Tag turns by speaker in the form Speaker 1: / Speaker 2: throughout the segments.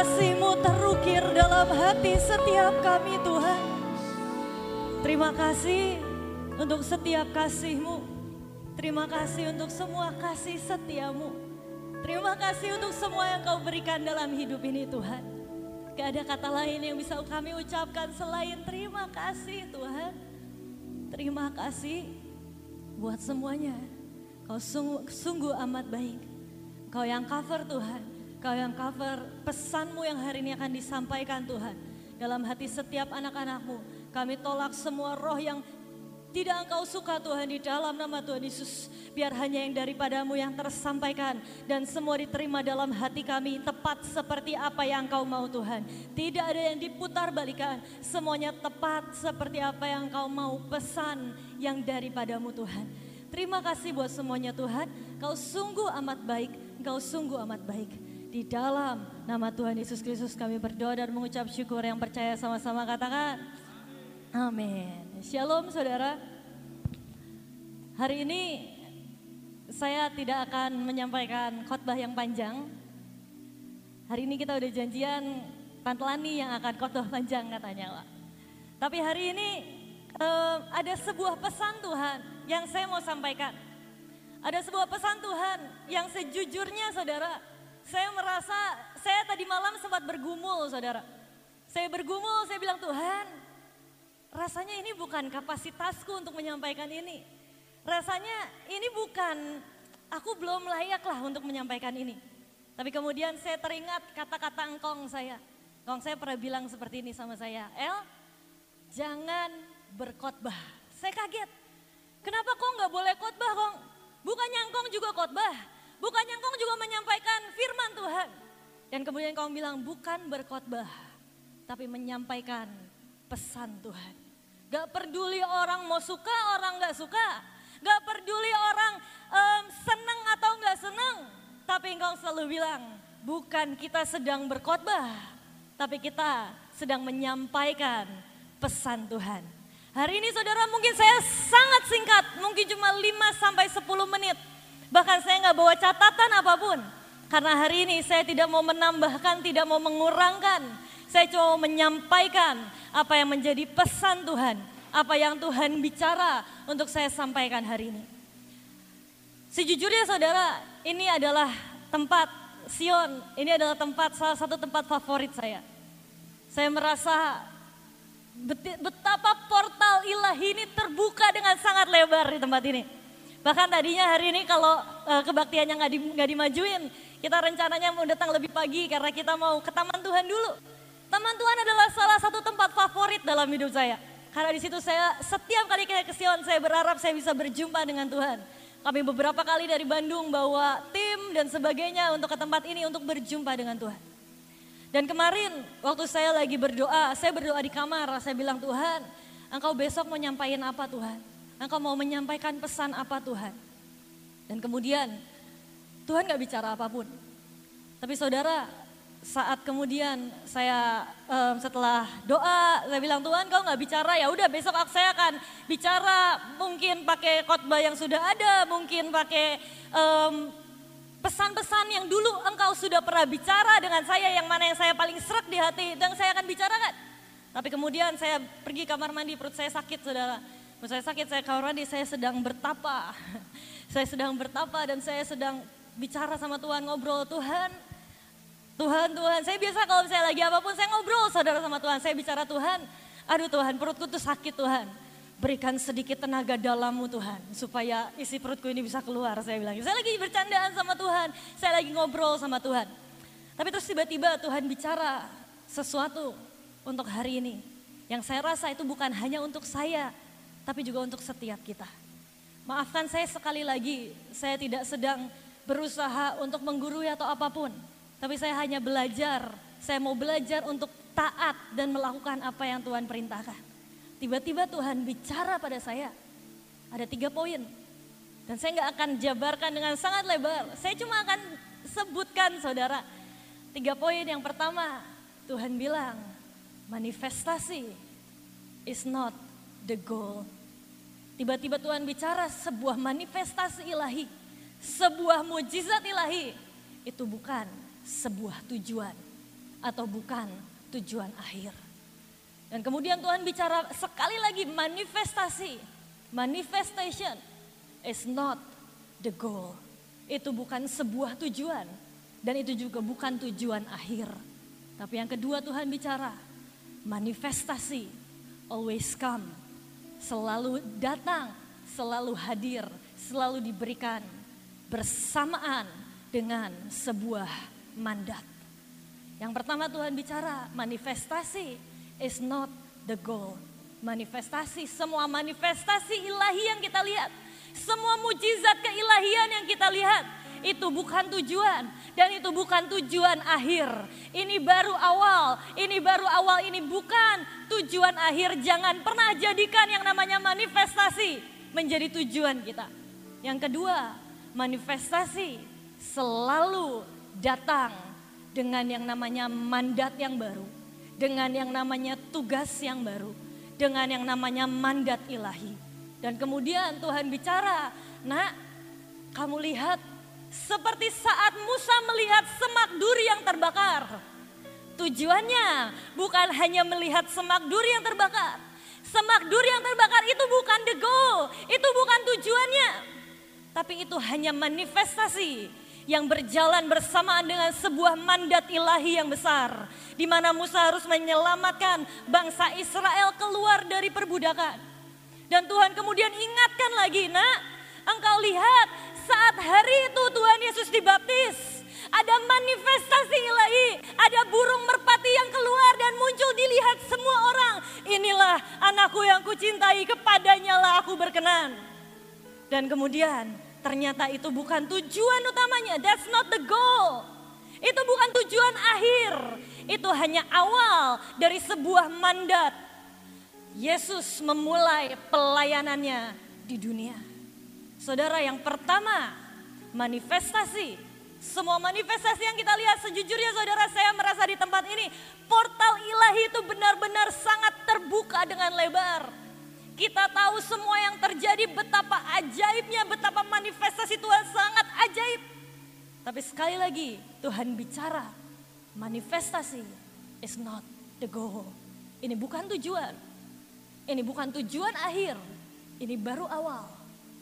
Speaker 1: kasih-Mu terukir dalam hati setiap kami Tuhan. Terima kasih untuk setiap kasih-Mu. Terima kasih untuk semua kasih setiamu. Terima kasih untuk semua yang kau berikan dalam hidup ini Tuhan. Gak ada kata lain yang bisa kami ucapkan selain terima kasih Tuhan. Terima kasih buat semuanya. Kau sungguh, sungguh amat baik. Kau yang cover Tuhan. Kau yang cover pesanmu yang hari ini akan disampaikan Tuhan. Dalam hati setiap anak-anakmu. Kami tolak semua roh yang tidak engkau suka Tuhan di dalam nama Tuhan Yesus. Biar hanya yang daripadamu yang tersampaikan. Dan semua diterima dalam hati kami tepat seperti apa yang engkau mau Tuhan. Tidak ada yang diputar balikan. Semuanya tepat seperti apa yang engkau mau pesan yang daripadamu Tuhan. Terima kasih buat semuanya Tuhan. Kau sungguh amat baik. Engkau sungguh amat baik. Di dalam nama Tuhan Yesus Kristus kami berdoa dan mengucap syukur yang percaya sama-sama katakan. Amin. Shalom saudara. Hari ini saya tidak akan menyampaikan khotbah yang panjang. Hari ini kita udah janjian Tante Lani yang akan khotbah panjang katanya Pak. Tapi hari ini um, ada sebuah pesan Tuhan yang saya mau sampaikan. Ada sebuah pesan Tuhan yang sejujurnya saudara, saya merasa saya tadi malam sempat bergumul saudara. Saya bergumul, saya bilang Tuhan rasanya ini bukan kapasitasku untuk menyampaikan ini. Rasanya ini bukan, aku belum layak lah untuk menyampaikan ini. Tapi kemudian saya teringat kata-kata engkong saya. Engkong saya pernah bilang seperti ini sama saya, El, jangan berkhotbah. Saya kaget, kenapa kok nggak boleh khotbah kong? Bukannya engkong juga khotbah, bukannya engkong juga menyampaikan firman Tuhan. Dan kemudian engkong bilang bukan berkhotbah, tapi menyampaikan pesan Tuhan. Gak peduli orang mau suka, orang gak suka. Gak peduli orang um, seneng atau gak seneng. Tapi engkau selalu bilang, bukan kita sedang berkhotbah, tapi kita sedang menyampaikan pesan Tuhan. Hari ini saudara mungkin saya sangat singkat, mungkin cuma 5 sampai 10 menit. Bahkan saya nggak bawa catatan apa pun. Karena hari ini saya tidak mau menambahkan, tidak mau mengurangkan. Saya cuma menyampaikan apa yang menjadi pesan Tuhan, apa yang Tuhan bicara untuk saya sampaikan hari ini. Sejujurnya saudara, ini adalah tempat Sion, ini adalah tempat salah satu tempat favorit saya. Saya merasa betapa portal ilahi ini terbuka dengan sangat lebar di tempat ini. Bahkan tadinya hari ini kalau uh, kebaktiannya nggak di, dimajuin, kita rencananya mau datang lebih pagi karena kita mau ke Taman Tuhan dulu. Taman Tuhan adalah salah satu tempat favorit dalam hidup saya. Karena di situ saya setiap kali ke Sion saya berharap saya bisa berjumpa dengan Tuhan. Kami beberapa kali dari Bandung bawa tim dan sebagainya untuk ke tempat ini untuk berjumpa dengan Tuhan. Dan kemarin waktu saya lagi berdoa, saya berdoa di kamar, saya bilang Tuhan, Engkau besok mau nyampaikan apa Tuhan? Engkau mau menyampaikan pesan apa Tuhan? Dan kemudian Tuhan gak bicara apa pun. Tapi saudara, saat kemudian saya um, setelah doa saya bilang Tuhan kau nggak bicara? Ya udah besok saya akan bicara. Mungkin pakai khotbah yang sudah ada mungkin pakai um, pesan-pesan yang dulu engkau sudah pernah bicara dengan saya yang mana yang saya paling seret di hati. Dan saya akan bicarakan tapi kemudian saya pergi kamar mandi perut saya sakit saudara saya sakit saya kamar mandi saya sedang bertapa saya sedang bertapa dan saya sedang bicara sama Tuhan ngobrol Tuhan Tuhan, Tuhan, saya biasa kalau saya lagi apa pun saya ngobrol saudara sama Tuhan. Saya bicara Tuhan, aduh Tuhan perutku tuh sakit Tuhan. Berikan sedikit tenaga dalammu Tuhan. Supaya isi perutku ini bisa keluar saya bilang. Saya lagi bercandaan sama Tuhan, saya lagi ngobrol sama Tuhan. Tapi terus tiba-tiba Tuhan bicara sesuatu untuk hari ini. Yang saya rasa itu bukan hanya untuk saya, tapi juga untuk setiap kita. Maafkan saya sekali lagi, saya tidak sedang berusaha untuk menggurui atau apa pun. Tapi saya hanya belajar, saya mau belajar untuk taat dan melakukan apa yang Tuhan perintahkan. Tiba-tiba Tuhan bicara pada saya, ada tiga poin. Dan saya nggak akan jabarkan dengan sangat lebar, saya cuma akan sebutkan saudara. Tiga poin yang pertama, Tuhan bilang, manifestasi is not the goal. Tiba-tiba Tuhan bicara sebuah manifestasi ilahi, sebuah mujizat ilahi, itu bukan sebuah tujuan. atau bukan tujuan akhir. Dan kemudian Tuhan bicara sekali lagi manifestasi. Manifestation is not the goal. Itu bukan sebuah tujuan dan itu juga bukan tujuan akhir. Tapi yang kedua Tuhan bicara manifestasi always come. Selalu datang, selalu hadir, selalu diberikan bersamaan dengan sebuah mandat. Yang pertama Tuhan bicara manifestasi is not the goal. Manifestasi, semua manifestasi ilahi yang kita lihat, semua mujizat keilahian yang kita lihat, itu bukan tujuan dan itu bukan tujuan akhir. Ini baru awal, ini baru awal, ini bukan tujuan akhir. Jangan pernah jadikan yang namanya manifestasi menjadi tujuan kita. Yang kedua, manifestasi selalu datang dengan yang namanya mandat yang baru, dengan yang namanya tugas yang baru, dengan yang namanya mandat ilahi. Dan kemudian Tuhan bicara, "Nak, kamu lihat seperti saat Musa melihat semak duri yang terbakar." Tujuannya bukan hanya melihat semak duri yang terbakar. Semak duri yang terbakar itu bukan the goal, itu bukan tujuannya. Tapi itu hanya manifestasi yang berjalan bersamaan dengan sebuah mandat ilahi yang besar. Di mana Musa harus menyelamatkan bangsa Israel keluar dari perbudakan. Dan Tuhan kemudian ingatkan lagi, nak engkau lihat saat hari itu Tuhan Yesus dibaptis. Ada manifestasi ilahi, ada burung merpati yang keluar dan muncul dilihat semua orang. Inilah anakku yang kucintai, kepadanya lah aku berkenan. Dan kemudian Ternyata itu bukan tujuan utamanya. That's not the goal. Itu bukan tujuan akhir. Itu hanya awal dari sebuah mandat. Yesus memulai pelayanannya di dunia. Saudara yang pertama, manifestasi. Semua manifestasi yang kita lihat sejujurnya saudara saya merasa di tempat ini. Portal ilahi itu benar-benar sangat terbuka dengan lebar kita tahu semua yang terjadi betapa ajaibnya, betapa manifestasi Tuhan sangat ajaib. Tapi sekali lagi Tuhan bicara, manifestasi is not the goal. Ini bukan tujuan. Ini bukan tujuan akhir. Ini baru awal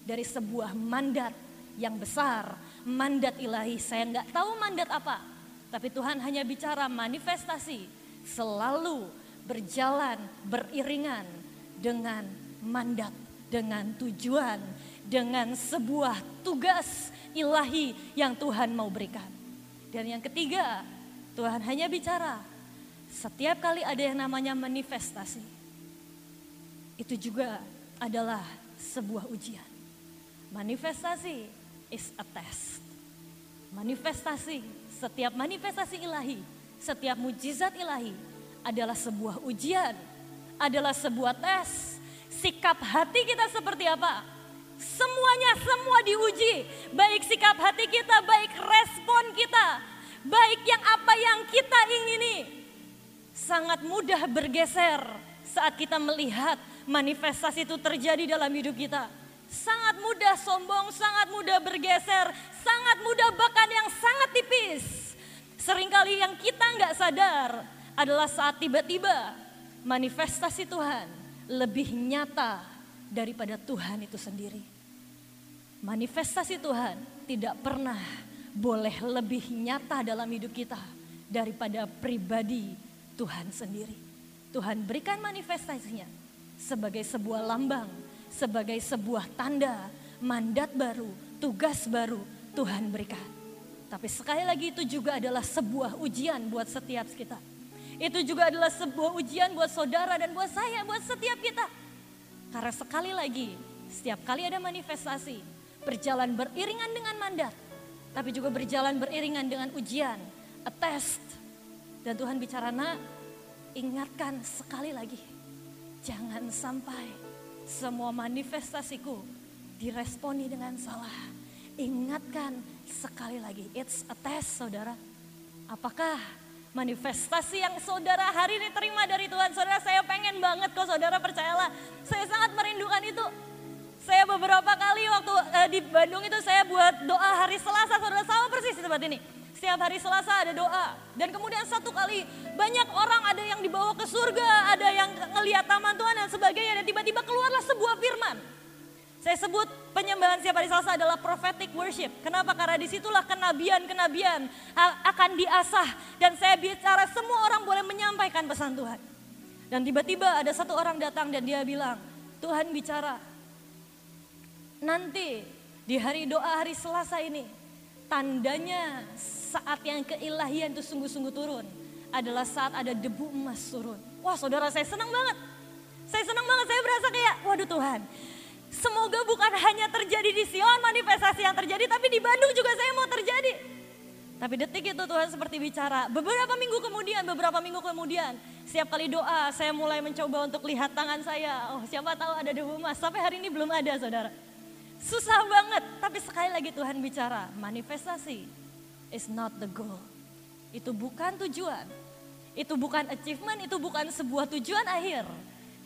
Speaker 1: dari sebuah mandat yang besar, mandat ilahi. Saya nggak tahu mandat apa, tapi Tuhan hanya bicara manifestasi selalu berjalan beriringan dengan mandat, dengan tujuan, dengan sebuah tugas ilahi yang Tuhan mau berikan. Dan yang ketiga, Tuhan hanya bicara setiap kali ada yang namanya manifestasi. Itu juga adalah sebuah ujian. Manifestasi is a test. Manifestasi, setiap manifestasi ilahi, setiap mujizat ilahi adalah sebuah ujian, adalah sebuah tes sikap hati kita seperti apa. Semuanya semua diuji, baik sikap hati kita, baik respon kita, baik yang apa yang kita ingini. Sangat mudah bergeser saat kita melihat manifestasi itu terjadi dalam hidup kita. Sangat mudah sombong, sangat mudah bergeser, sangat mudah bahkan yang sangat tipis. Seringkali yang kita nggak sadar adalah saat tiba-tiba manifestasi Tuhan lebih nyata daripada Tuhan itu sendiri. Manifestasi Tuhan tidak pernah boleh lebih nyata dalam hidup kita daripada pribadi Tuhan sendiri. Tuhan berikan manifestasinya sebagai sebuah lambang, sebagai sebuah tanda, mandat baru, tugas baru Tuhan berikan. Tapi sekali lagi itu juga adalah sebuah ujian buat setiap kita itu juga adalah sebuah ujian buat saudara dan buat saya, buat setiap kita. Karena sekali lagi, setiap kali ada manifestasi, berjalan beriringan dengan mandat, tapi juga berjalan beriringan dengan ujian, a test. Dan Tuhan bicara, nak, ingatkan sekali lagi, jangan sampai semua manifestasiku diresponi dengan salah. Ingatkan sekali lagi, it's a test saudara. Apakah manifestasi yang saudara hari ini terima dari Tuhan. Saudara saya pengen banget kok saudara percayalah. Saya sangat merindukan itu. Saya beberapa kali waktu uh, di Bandung itu saya buat doa hari Selasa saudara sama persis di tempat ini. Setiap hari Selasa ada doa. Dan kemudian satu kali banyak orang ada yang dibawa ke surga, ada yang ngelihat taman Tuhan dan sebagainya. Dan tiba-tiba keluarlah sebuah firman. Saya sebut penyembahan setiap hari Selasa adalah prophetic worship. Kenapa? Karena di situlah kenabian-kenabian akan diasah. Dan saya bicara semua orang boleh menyampaikan pesan Tuhan. Dan tiba-tiba ada satu orang datang dan dia bilang, Tuhan bicara. Nanti di hari doa hari Selasa ini, tandanya saat yang keilahian itu sungguh-sungguh turun adalah saat ada debu emas turun. Wah saudara saya senang banget. Saya senang banget, saya berasa kayak, waduh Tuhan, Semoga bukan hanya terjadi di Sion manifestasi yang terjadi, tapi di Bandung juga saya mau terjadi. Tapi detik itu Tuhan seperti bicara, beberapa minggu kemudian, beberapa minggu kemudian, setiap kali doa saya mulai mencoba untuk lihat tangan saya. Oh siapa tahu ada debu emas, sampai hari ini belum ada saudara. Susah banget, tapi sekali lagi Tuhan bicara, manifestasi is not the goal. Itu bukan tujuan, itu bukan achievement, itu bukan sebuah tujuan akhir.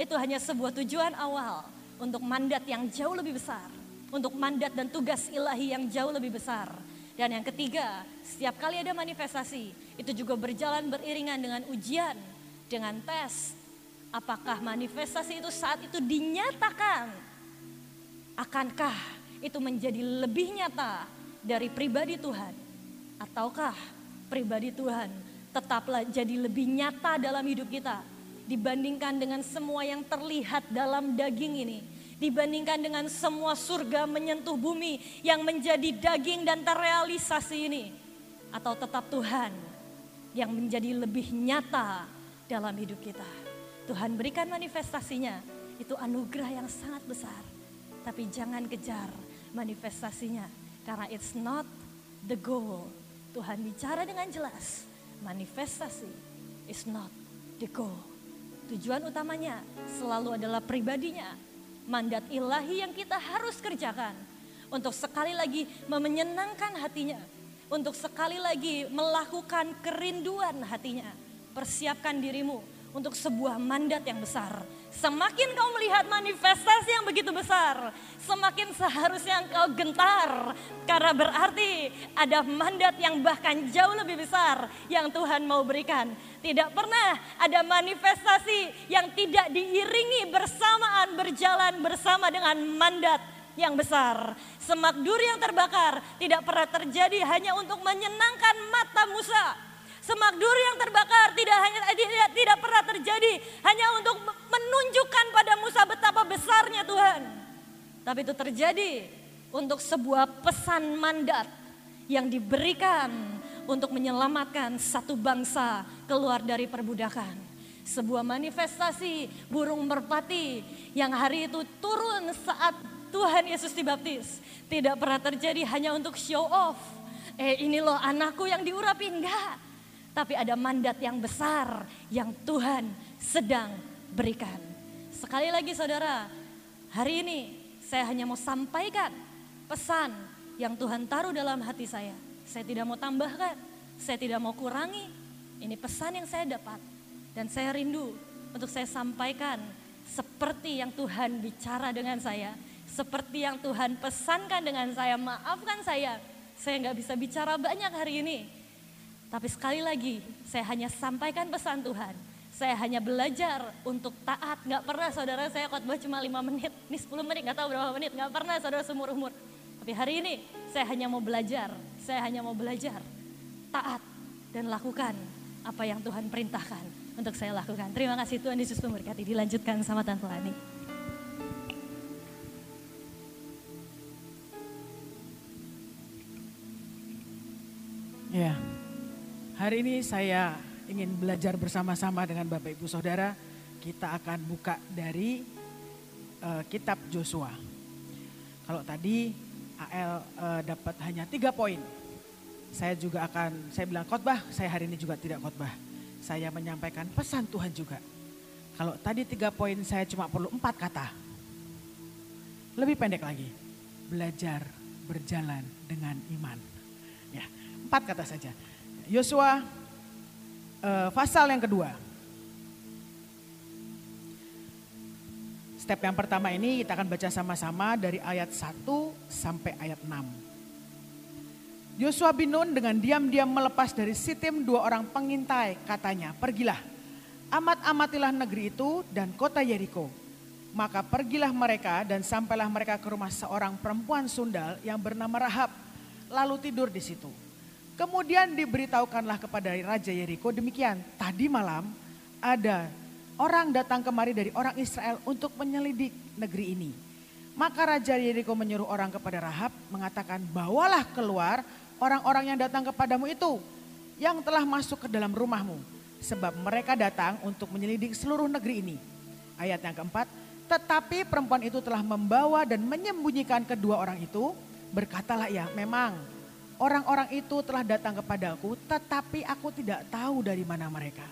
Speaker 1: Itu hanya sebuah tujuan awal untuk mandat yang jauh lebih besar, untuk mandat dan tugas ilahi yang jauh lebih besar. Dan yang ketiga, setiap kali ada manifestasi, itu juga berjalan beriringan dengan ujian, dengan tes. Apakah manifestasi itu saat itu dinyatakan? Akankah itu menjadi lebih nyata dari pribadi Tuhan? Ataukah pribadi Tuhan tetaplah jadi lebih nyata dalam hidup kita dibandingkan dengan semua yang terlihat dalam daging ini dibandingkan dengan semua surga menyentuh bumi yang menjadi daging dan terrealisasi ini? Atau tetap Tuhan yang menjadi lebih nyata dalam hidup kita? Tuhan berikan manifestasinya, itu anugerah yang sangat besar. Tapi jangan kejar manifestasinya, karena it's not the goal. Tuhan bicara dengan jelas, manifestasi is not the goal. Tujuan utamanya selalu adalah pribadinya, mandat ilahi yang kita harus kerjakan untuk sekali lagi menyenangkan hatinya, untuk sekali lagi melakukan kerinduan hatinya. Persiapkan dirimu untuk sebuah mandat yang besar. Semakin kau melihat manifestasi yang begitu besar, semakin seharusnya engkau gentar. Karena berarti ada mandat yang bahkan jauh lebih besar yang Tuhan mau berikan. Tidak pernah ada manifestasi yang tidak diiringi bersamaan berjalan bersama dengan mandat yang besar. Semak duri yang terbakar tidak pernah terjadi hanya untuk menyenangkan mata Musa Semak duri yang terbakar tidak hanya eh, tidak, tidak pernah terjadi hanya untuk menunjukkan pada Musa betapa besarnya Tuhan. Tapi itu terjadi untuk sebuah pesan mandat yang diberikan untuk menyelamatkan satu bangsa keluar dari perbudakan. Sebuah manifestasi burung merpati yang hari itu turun saat Tuhan Yesus dibaptis. Tidak pernah terjadi hanya untuk show off. Eh ini loh anakku yang diurapi. Enggak tapi ada mandat yang besar yang Tuhan sedang berikan. Sekali lagi saudara, hari ini saya hanya mau sampaikan pesan yang Tuhan taruh dalam hati saya. Saya tidak mau tambahkan, saya tidak mau kurangi. Ini pesan yang saya dapat dan saya rindu untuk saya sampaikan seperti yang Tuhan bicara dengan saya, seperti yang Tuhan pesankan dengan saya. Maafkan saya, saya nggak bisa bicara banyak hari ini, tapi sekali lagi, saya hanya sampaikan pesan Tuhan. Saya hanya belajar untuk taat. Gak pernah saudara saya khotbah cuma 5 menit. Ini 10 menit, gak tahu berapa menit. Gak pernah saudara seumur umur. Tapi hari ini saya hanya mau belajar. Saya hanya mau belajar. Taat dan lakukan apa yang Tuhan perintahkan untuk saya lakukan. Terima kasih Tuhan Yesus memberkati. Dilanjutkan sama Tante Lani.
Speaker 2: Yeah. Hari ini saya ingin belajar bersama-sama dengan Bapak Ibu Saudara. Kita akan buka dari uh, kitab Joshua. Kalau tadi AL uh, eh, dapat hanya tiga poin. Saya juga akan, saya bilang khotbah, saya hari ini juga tidak khotbah. Saya menyampaikan pesan Tuhan juga. Kalau tadi tiga poin saya cuma perlu empat kata. Lebih pendek lagi. Belajar berjalan dengan iman. Ya, empat kata saja. Yosua uh, pasal yang kedua. Step yang pertama ini kita akan baca sama-sama dari ayat 1 sampai ayat 6. Yosua bin Nun dengan diam-diam melepas dari Sitim dua orang pengintai katanya, pergilah, amat-amatilah negeri itu dan kota Yeriko. Maka pergilah mereka dan sampailah mereka ke rumah seorang perempuan sundal yang bernama Rahab, lalu tidur di situ. Kemudian diberitahukanlah kepada Raja Yeriko demikian, tadi malam ada orang datang kemari dari orang Israel untuk menyelidik negeri ini. Maka Raja Yeriko menyuruh orang kepada Rahab mengatakan, bawalah keluar orang-orang yang datang kepadamu itu yang telah masuk ke dalam rumahmu. Sebab mereka datang untuk menyelidik seluruh negeri ini. Ayat yang keempat, tetapi perempuan itu telah membawa dan menyembunyikan kedua orang itu. Berkatalah ia, memang orang-orang itu telah datang kepadaku tetapi aku tidak tahu dari mana mereka.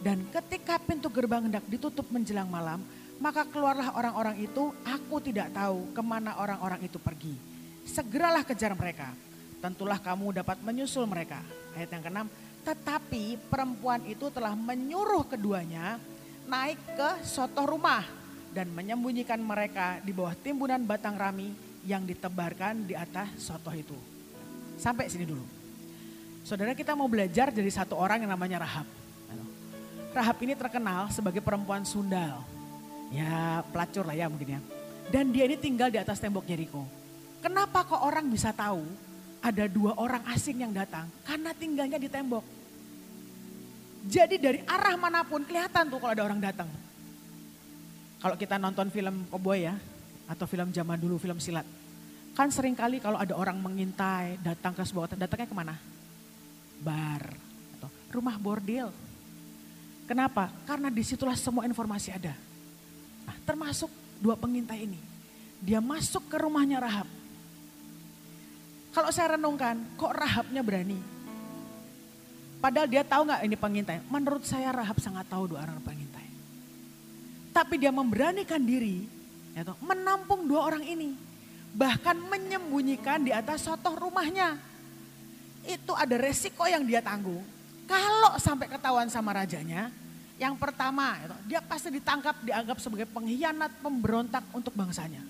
Speaker 2: Dan ketika pintu gerbang hendak ditutup menjelang malam, maka keluarlah orang-orang itu, aku tidak tahu ke mana orang-orang itu pergi. Segeralah kejar mereka tentulah kamu dapat menyusul mereka. Ayat yang keenam, tetapi perempuan itu telah menyuruh keduanya naik ke soto rumah dan menyembunyikan mereka di bawah timbunan batang rami yang ditebarkan di atas soto itu. Sampai sini dulu. Saudara kita mau belajar dari satu orang yang namanya Rahab. Rahab ini terkenal sebagai perempuan sundal. Ya pelacur lah ya mungkin ya. Dan dia ini tinggal di atas tembok Jericho. Kenapa kok orang bisa tahu ada dua orang asing yang datang karena tinggalnya di tembok. Jadi dari arah mana pun kelihatan tuh kalau ada orang datang. Kalau kita nonton film koboi ya, atau film zaman dulu, film silat. Kan sering kali kalau ada orang mengintai, datang ke sebuah datangnya ke mana? Bar, atau rumah bordil. Kenapa? Karena di situlah semua informasi ada. Nah, termasuk dua pengintai ini. Dia masuk ke rumahnya Rahab kalau saya renungkan, kok Rahabnya berani? Padahal dia tahu nggak ini pengintai. Menurut saya Rahab sangat tahu dua orang pengintai. Tapi dia memberanikan diri ya menampung dua orang ini. Bahkan menyembunyikan di atas sotoh rumahnya. Itu ada resiko yang dia tanggung. Kalau sampai ketahuan sama rajanya, yang pertama dia pasti ditangkap dianggap sebagai pengkhianat pemberontak untuk bangsanya.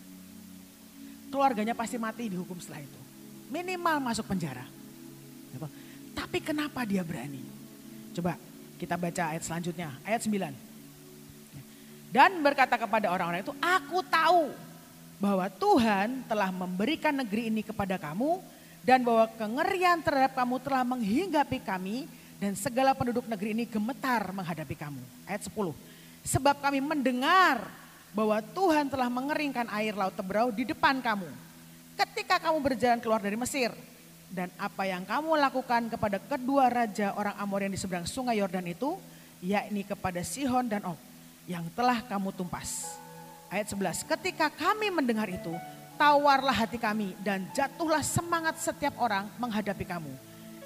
Speaker 2: Keluarganya pasti mati dihukum setelah itu minimal masuk penjara. Tapi kenapa dia berani? Coba kita baca ayat selanjutnya, ayat 9. Dan berkata kepada orang-orang itu, aku tahu bahwa Tuhan telah memberikan negeri ini kepada kamu dan bahwa kengerian terhadap kamu telah menghinggapi kami dan segala penduduk negeri ini gemetar menghadapi kamu. Ayat 10. Sebab kami mendengar bahwa Tuhan telah mengeringkan air laut Teberau di depan kamu ketika kamu berjalan keluar dari Mesir. Dan apa yang kamu lakukan kepada kedua raja orang Amor yang di seberang sungai Yordan itu, yakni kepada Sihon dan Og, yang telah kamu tumpas. Ayat 11, ketika kami mendengar itu, tawarlah hati kami dan jatuhlah semangat setiap orang menghadapi kamu.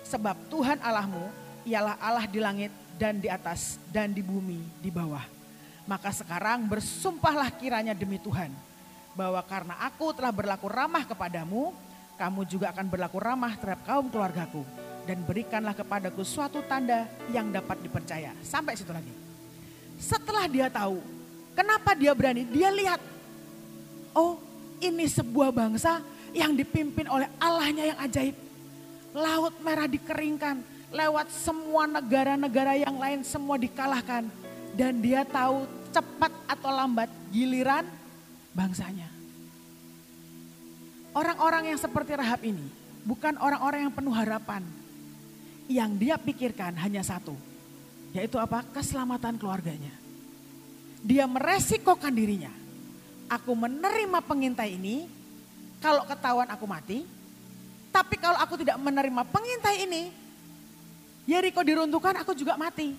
Speaker 2: Sebab Tuhan Allahmu ialah Allah di langit dan di atas dan di bumi di bawah. Maka sekarang bersumpahlah kiranya demi Tuhan bahwa karena aku telah berlaku ramah kepadamu, kamu juga akan berlaku ramah terhadap kaum keluargaku. Dan berikanlah kepadaku suatu tanda yang dapat dipercaya. Sampai situ lagi. Setelah dia tahu, kenapa dia berani? Dia lihat, oh ini sebuah bangsa yang dipimpin oleh Allahnya yang ajaib. Laut merah dikeringkan, lewat semua negara-negara yang lain semua dikalahkan. Dan dia tahu cepat atau lambat giliran bangsanya. Orang-orang yang seperti Rahab ini bukan orang-orang yang penuh harapan. Yang dia pikirkan hanya satu, yaitu apa? Keselamatan keluarganya. Dia meresikokan dirinya. Aku menerima pengintai ini, kalau ketahuan aku mati. Tapi kalau aku tidak menerima pengintai ini, Yeriko diruntuhkan aku juga mati.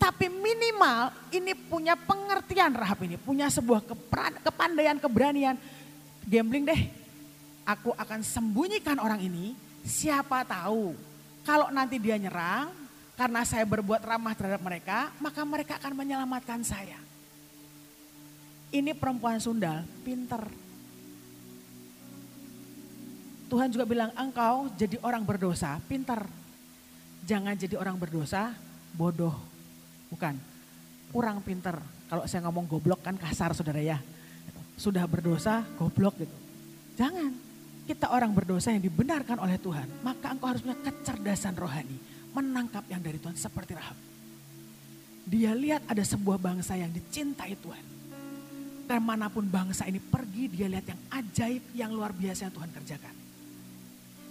Speaker 2: Tapi minimal ini punya pengertian Rahab ini, punya sebuah kepandaian, keberanian. Gambling deh, aku akan sembunyikan orang ini, siapa tahu kalau nanti dia nyerang, karena saya berbuat ramah terhadap mereka, maka mereka akan menyelamatkan saya. Ini perempuan Sundal, pinter. Tuhan juga bilang, engkau jadi orang berdosa, pinter. Jangan jadi orang berdosa, bodoh. Bukan, kurang pinter. Kalau saya ngomong goblok kan kasar saudara ya. Sudah berdosa, goblok gitu. Jangan. kita orang berdosa yang dibenarkan oleh Tuhan, maka engkau harus punya kecerdasan rohani, menangkap yang dari Tuhan seperti Rahab. Dia lihat ada sebuah bangsa yang dicintai Tuhan. Dan mana pun bangsa ini pergi, dia lihat yang ajaib, yang luar biasa yang Tuhan kerjakan.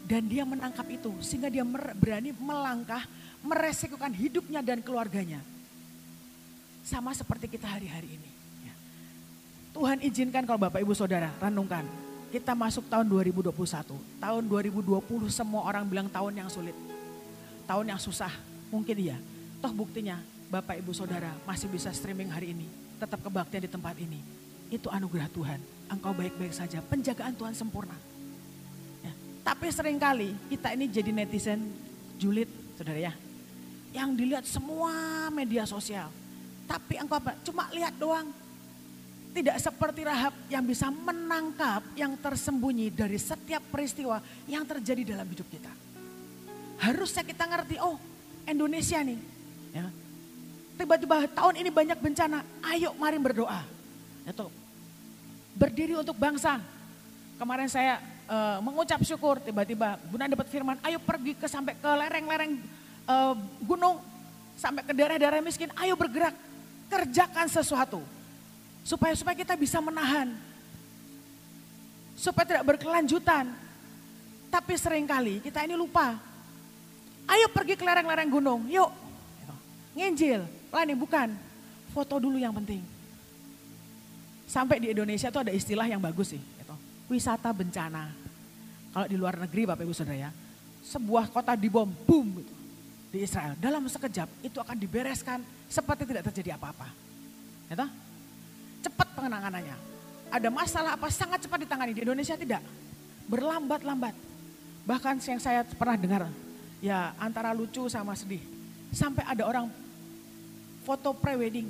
Speaker 2: Dan dia menangkap itu, sehingga dia berani melangkah, meresikukan hidupnya dan keluarganya. Sama seperti kita hari-hari ini. Ya. Tuhan izinkan kalau Bapak Ibu Saudara, renungkan kita masuk tahun 2021. Tahun 2020 semua orang bilang tahun yang sulit. Tahun yang susah. Mungkin iya. Toh buktinya Bapak Ibu Saudara masih bisa streaming hari ini. Tetap kebaktian di tempat ini. Itu anugerah Tuhan. Engkau baik-baik saja. Penjagaan Tuhan sempurna. Ya. Tapi sering kali kita ini jadi netizen julid saudara ya. Yang dilihat semua media sosial. Tapi engkau apa? Cuma lihat doang tidak seperti Rahab yang bisa menangkap yang tersembunyi dari setiap peristiwa yang terjadi dalam hidup kita. Harusnya kita ngerti, oh Indonesia nih. Ya, Tiba-tiba tahun ini banyak bencana, ayo mari berdoa. Itu berdiri untuk bangsa. Kemarin saya uh, mengucap syukur, tiba-tiba Bunda dapat firman, ayo pergi ke sampai ke lereng-lereng uh, gunung, sampai ke daerah-daerah miskin, ayo bergerak, kerjakan sesuatu. Supaya supaya kita bisa menahan. Supaya tidak berkelanjutan. Tapi sering kali kita ini lupa. Ayo pergi ke lereng-lereng gunung, yuk. Nginjil, lain bukan. Foto dulu yang penting. Sampai di Indonesia itu ada istilah yang bagus sih. Gitu. Wisata bencana. Kalau di luar negeri Bapak Ibu Saudara ya. Sebuah kota dibom, boom gitu. Di Israel. Dalam sekejap itu akan dibereskan seperti tidak terjadi apa-apa. Gitu? cepat penanganannya. Ada masalah apa sangat cepat ditangani. Di Indonesia tidak. Berlambat-lambat. Bahkan yang saya pernah dengar, ya antara lucu sama sedih. Sampai ada orang foto prewedding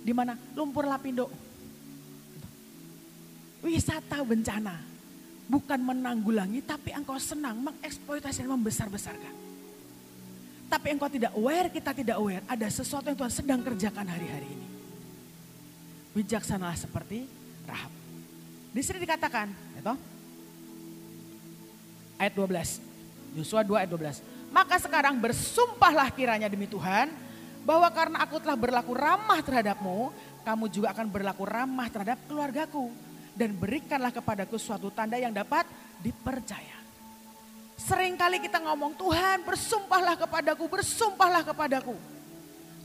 Speaker 2: di mana lumpur lapindo. Wisata bencana. Bukan menanggulangi, tapi engkau senang mengeksploitasi dan membesar-besarkan. Tapi engkau tidak aware, kita tidak aware. Ada sesuatu yang Tuhan sedang kerjakan hari-hari ini bijaksanalah seperti Rahab. Di sini dikatakan, itu ayat 12. Yosua 2 ayat 12. Maka sekarang bersumpahlah kiranya demi Tuhan bahwa karena aku telah berlaku ramah terhadapmu, kamu juga akan berlaku ramah terhadap keluargaku dan berikanlah kepadaku suatu tanda yang dapat dipercaya. Seringkali kita ngomong, Tuhan bersumpahlah kepadaku, bersumpahlah kepadaku.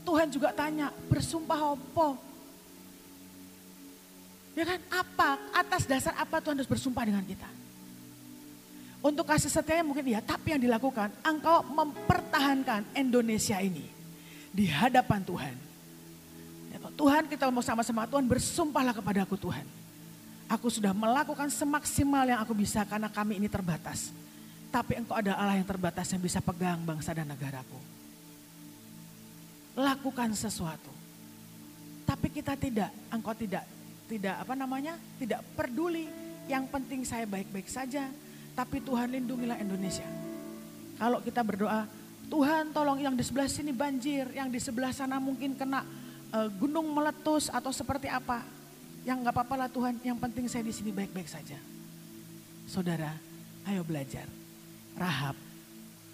Speaker 2: Tuhan juga tanya, bersumpah apa? Ya kan apa, atas dasar apa Tuhan harus bersumpah dengan kita. Untuk kasih setianya mungkin ya, tapi yang dilakukan engkau mempertahankan Indonesia ini di hadapan Tuhan. Ya, Tuhan kita mau sama-sama Tuhan bersumpahlah kepada aku Tuhan. Aku sudah melakukan semaksimal yang aku bisa karena kami ini terbatas. Tapi engkau ada Allah yang terbatas yang bisa pegang bangsa dan negaraku. Lakukan sesuatu. Tapi kita tidak, engkau tidak tidak apa namanya, tidak peduli. Yang penting saya baik-baik saja, tapi Tuhan lindungilah Indonesia. Kalau kita berdoa, Tuhan tolong yang di sebelah sini banjir, yang di sebelah sana mungkin kena uh, gunung meletus atau seperti apa. Yang nggak apa-apa lah Tuhan, yang penting saya di sini baik-baik saja. Saudara, ayo belajar. Rahab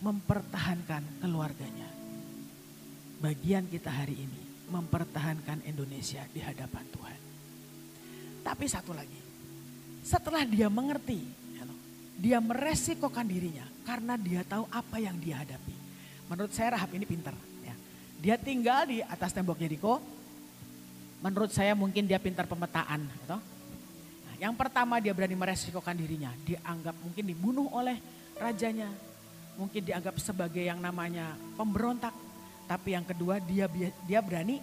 Speaker 2: mempertahankan keluarganya. Bagian kita hari ini mempertahankan Indonesia di hadapan Tuhan. Tapi satu lagi, setelah dia mengerti, dia meresikokan dirinya karena dia tahu apa yang dia hadapi. Menurut saya Rahab ini pintar. Ya. Dia tinggal di atas tembok Jericho. Menurut saya mungkin dia pintar pemetaan. Gitu. Nah, yang pertama dia berani meresikokan dirinya. Dianggap mungkin dibunuh oleh rajanya. Mungkin dianggap sebagai yang namanya pemberontak. Tapi yang kedua dia dia berani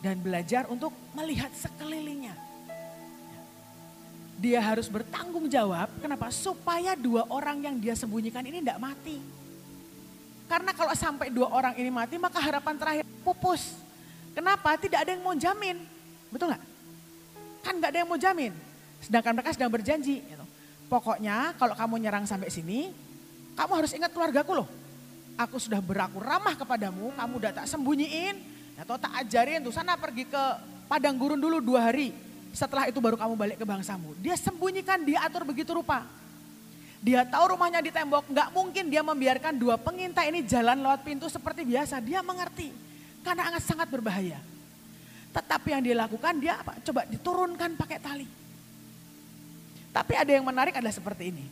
Speaker 2: dan belajar untuk melihat sekelilingnya. Dia harus bertanggung jawab, kenapa? Supaya dua orang yang dia sembunyikan ini tidak mati. Karena kalau sampai dua orang ini mati, maka harapan terakhir pupus. Kenapa? Tidak ada yang mau jamin. Betul nggak? Kan nggak ada yang mau jamin. Sedangkan mereka sedang berjanji. Gitu. Pokoknya kalau kamu nyerang sampai sini, kamu harus ingat keluargaku loh. Aku sudah beraku ramah kepadamu, kamu udah tak sembunyiin, atau tak ajarin tuh sana pergi ke padang gurun dulu dua hari. setelah itu baru kamu balik ke bangsamu. Dia sembunyikan, dia atur begitu rupa. Dia tahu rumahnya di tembok, nggak mungkin dia membiarkan dua pengintai ini jalan lewat pintu seperti biasa. Dia mengerti, karena sangat berbahaya. Tetapi yang dia lakukan, dia apa? Coba diturunkan pakai tali. Tapi ada yang menarik adalah seperti ini.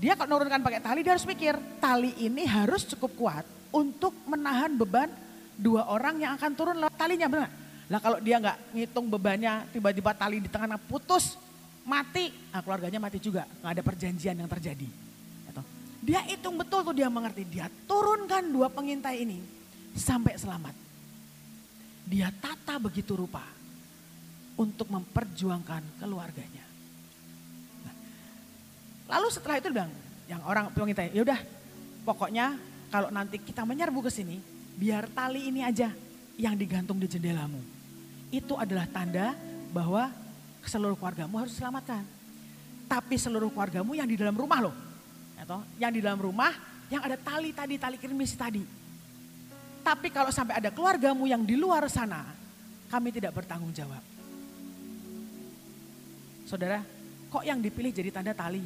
Speaker 2: Dia kalau menurunkan pakai tali, dia harus mikir, tali ini harus cukup kuat untuk menahan beban dua orang yang akan turun lewat talinya, benar? Lah kalau dia nggak ngitung bebannya, tiba-tiba tali di tengah putus, mati, nah keluarganya mati juga, nggak ada perjanjian yang terjadi. Gitu. Dia hitung betul tuh dia mengerti, dia turunkan dua pengintai ini sampai selamat. Dia tata begitu rupa untuk memperjuangkan keluarganya. Nah, lalu setelah itu bilang, yang orang pengintai, ya udah pokoknya kalau nanti kita menyerbu ke sini, biar tali ini aja yang digantung di jendelamu. Itu adalah tanda bahwa seluruh keluargamu harus diselamatkan. Tapi seluruh keluargamu yang di dalam rumah loh. Yang di dalam rumah yang ada tali tadi, tali krimis tadi. Tapi kalau sampai ada keluargamu yang di luar sana, kami tidak bertanggung jawab. Saudara, kok yang dipilih jadi tanda tali?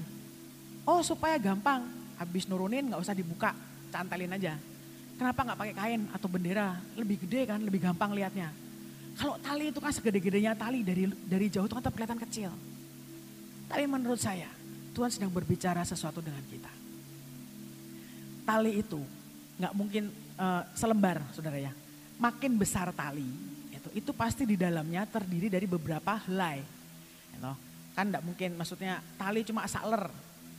Speaker 2: Oh supaya gampang, habis nurunin nggak usah dibuka, cantelin aja. Kenapa nggak pakai kain atau bendera? Lebih gede kan, lebih gampang lihatnya. Kalau tali itu kan segede-gedenya tali dari dari jauh itu kan kelihatan kecil. Tapi menurut saya Tuhan sedang berbicara sesuatu dengan kita. Tali itu nggak mungkin uh, selembar, saudara ya. Makin besar tali, itu itu pasti di dalamnya terdiri dari beberapa helai. Gitu. Kan nggak mungkin, maksudnya tali cuma saler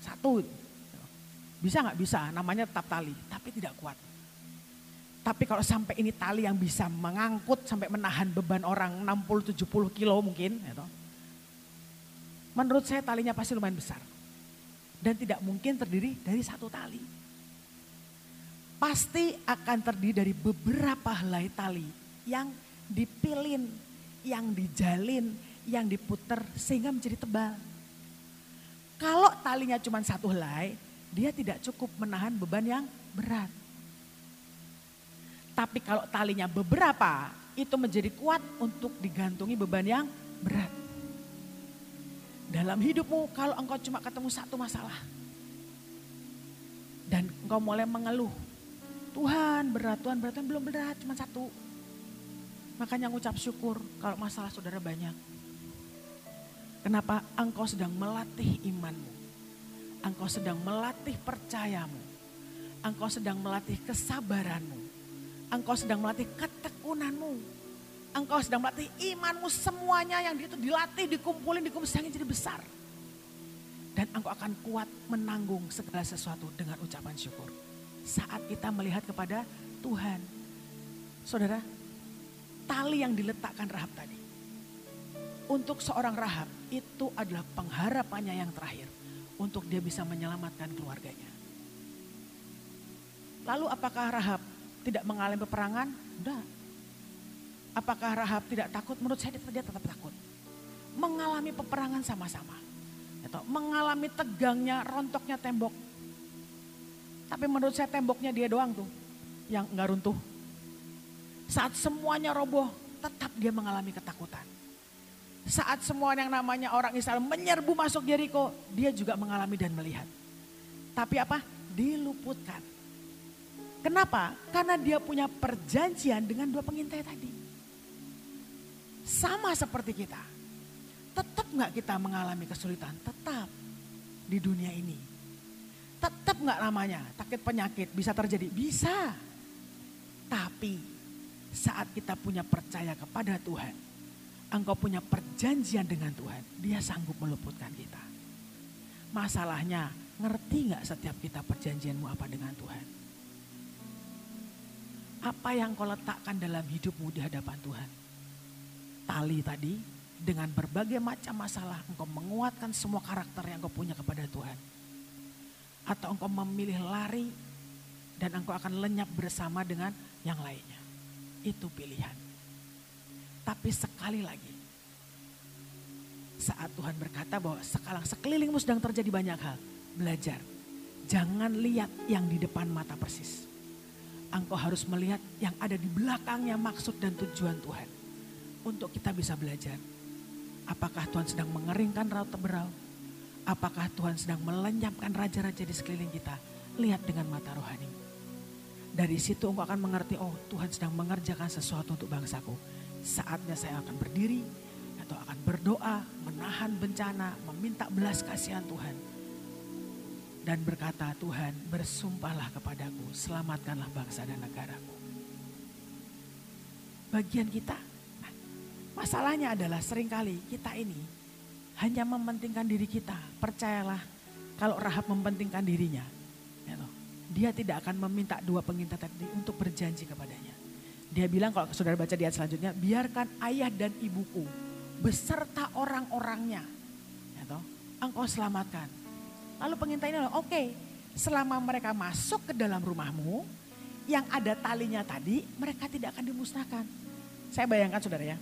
Speaker 2: satu. Gitu. Bisa nggak bisa, namanya tetap tali, tapi tidak kuat. Tapi kalau sampai ini tali yang bisa mengangkut sampai menahan beban orang 60-70 kilo mungkin. Gitu. Menurut saya talinya pasti lumayan besar. Dan tidak mungkin terdiri dari satu tali. Pasti akan terdiri dari beberapa helai tali yang dipilin, yang dijalin, yang diputer sehingga menjadi tebal. Kalau talinya cuma satu helai, dia tidak cukup menahan beban yang berat. Tapi kalau talinya beberapa, itu menjadi kuat untuk digantungi beban yang berat. Dalam hidupmu kalau engkau cuma ketemu satu masalah. Dan engkau mulai mengeluh. Tuhan berat, Tuhan berat, Tuhan belum berat, cuma satu. Makanya ngucap syukur kalau masalah saudara banyak. Kenapa engkau sedang melatih imanmu. Engkau sedang melatih percayamu. Engkau sedang melatih kesabaranmu Engkau sedang melatih ketekunanmu. Engkau sedang melatih imanmu semuanya yang itu dilatih, dikumpulin, dikumpulin jadi besar. Dan engkau akan kuat menanggung segala sesuatu dengan ucapan syukur. Saat kita melihat kepada Tuhan. Saudara, tali yang diletakkan Rahab tadi. Untuk seorang Rahab itu adalah pengharapannya yang terakhir. Untuk dia bisa menyelamatkan keluarganya. Lalu apakah Rahab tidak mengalami peperangan? Enggak. Apakah Rahab tidak takut? Menurut saya dia tetap takut. Mengalami peperangan sama-sama. Mengalami tegangnya, rontoknya tembok. Tapi menurut saya temboknya dia doang tuh yang enggak runtuh. Saat semuanya roboh, tetap dia mengalami ketakutan. Saat semua yang namanya orang Israel menyerbu masuk Jericho, dia juga mengalami dan melihat. Tapi apa? Diluputkan Kenapa? Karena dia punya perjanjian dengan dua pengintai tadi. Sama seperti kita. Tetap nggak kita mengalami kesulitan? Tetap di dunia ini. Tetap nggak namanya sakit penyakit bisa terjadi? Bisa. Tapi saat kita punya percaya kepada Tuhan, engkau punya perjanjian dengan Tuhan, dia sanggup meluputkan kita. Masalahnya, ngerti nggak setiap kita perjanjianmu apa dengan Tuhan? Apa yang kau letakkan dalam hidupmu di hadapan Tuhan? Tali tadi dengan berbagai macam masalah engkau menguatkan semua karakter yang engkau punya kepada Tuhan. Atau engkau memilih lari dan engkau akan lenyap bersama dengan yang lainnya. Itu pilihan. Tapi sekali lagi, saat Tuhan berkata bahwa sekarang sekelilingmu sedang terjadi banyak hal, belajar. Jangan lihat yang di depan mata persis engkau harus melihat yang ada di belakangnya maksud dan tujuan Tuhan. Untuk kita bisa belajar. Apakah Tuhan sedang mengeringkan raut teberau? Apakah Tuhan sedang melenyapkan raja-raja di sekeliling kita? Lihat dengan mata rohani. Dari situ engkau akan mengerti, oh Tuhan sedang mengerjakan sesuatu untuk bangsaku. Saatnya saya akan berdiri atau akan berdoa, menahan bencana, meminta belas kasihan Tuhan. Dan berkata, Tuhan bersumpahlah kepadaku, selamatkanlah bangsa dan negaraku. Bagian kita, masalahnya adalah sering kali kita ini hanya mementingkan diri kita. Percayalah kalau Rahab mementingkan dirinya, ya dia tidak akan meminta dua pengintai tadi untuk berjanji kepadanya. Dia bilang kalau saudara baca di ayat selanjutnya, biarkan ayah dan ibuku beserta orang-orangnya, ya engkau selamatkan. Lalu pengintai ini, oke, okay, selama mereka masuk ke dalam rumahmu, yang ada talinya tadi, mereka tidak akan dimusnahkan. Saya bayangkan saudara ya,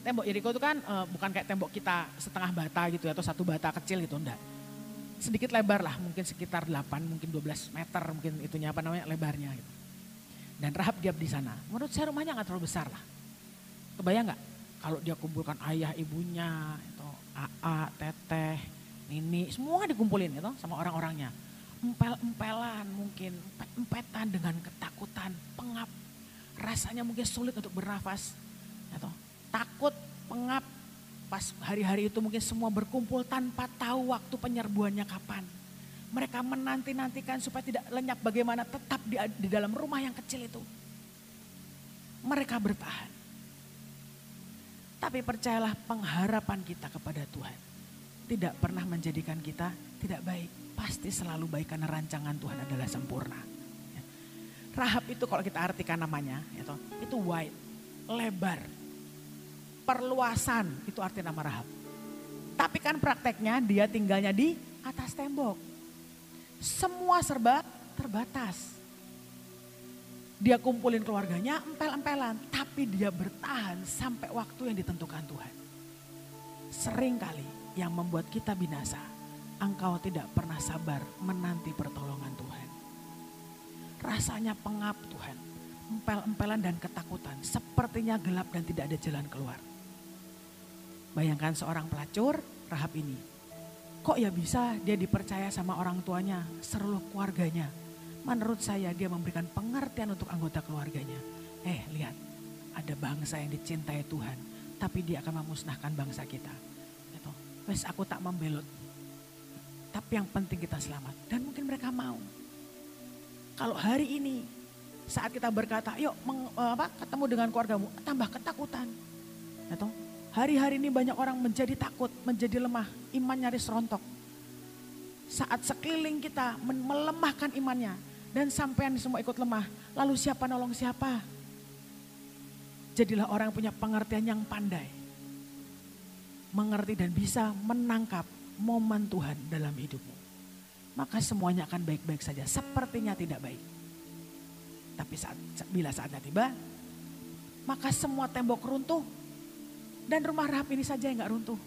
Speaker 2: tembok Yeriko itu kan uh, bukan kayak tembok kita setengah bata gitu ya, atau satu bata kecil gitu enggak. Sedikit lebar lah, mungkin sekitar 8, mungkin 12 meter mungkin itunya apa namanya lebarnya gitu. Dan Rahab diam di sana. Menurut saya rumahnya nggak terlalu besar lah. Kebayang nggak kalau dia kumpulkan ayah ibunya, itu AA, teteh, nini, semua dikumpulin itu sama orang-orangnya. Empel-empelan mungkin, empetan dengan ketakutan, pengap. Rasanya mungkin sulit untuk bernafas. Takut, pengap. Pas hari-hari itu mungkin semua berkumpul tanpa tahu waktu penyerbuannya kapan. Mereka menanti-nantikan supaya tidak lenyap bagaimana tetap di, di dalam rumah yang kecil itu. Mereka bertahan. Tapi percayalah pengharapan kita kepada Tuhan. Tidak pernah menjadikan kita tidak baik. Pasti selalu baik karena rancangan Tuhan adalah sempurna. Ya. Rahab itu kalau kita artikan namanya, itu, itu wide, lebar, perluasan, itu arti nama Rahab. Tapi kan prakteknya dia tinggalnya di atas tembok. Semua serba terbatas. Dia kumpulin keluarganya empel-empelan, tapi dia bertahan sampai waktu yang ditentukan Tuhan. Sering kali yang membuat kita binasa, engkau tidak pernah sabar menanti pertolongan Tuhan. Rasanya pengap Tuhan, empel-empelan dan ketakutan, sepertinya gelap dan tidak ada jalan keluar. Bayangkan seorang pelacur, Rahab ini. Kok ya bisa dia dipercaya sama orang tuanya, seluruh keluarganya. Menurut saya dia memberikan pengertian untuk anggota keluarganya. Eh lihat, ada bangsa yang dicintai Tuhan, tapi dia akan memusnahkan bangsa kita. Gitu. Wes aku tak membelot. Tapi yang penting kita selamat. Dan mungkin mereka mau. Kalau hari ini saat kita berkata, yuk meng, apa, ketemu dengan keluargamu, tambah ketakutan. Gitu. Hari-hari ini banyak orang menjadi takut, menjadi lemah, iman nyaris rontok. Saat sekeliling kita melemahkan imannya dan sampean semua ikut lemah, lalu siapa nolong siapa? Jadilah orang yang punya pengertian yang pandai. Mengerti dan bisa menangkap momen Tuhan dalam hidupmu. Maka semuanya akan baik-baik saja, sepertinya tidak baik. Tapi saat, bila saatnya tiba, maka semua tembok runtuh, dan rumah Rahab ini saja yang gak runtuh.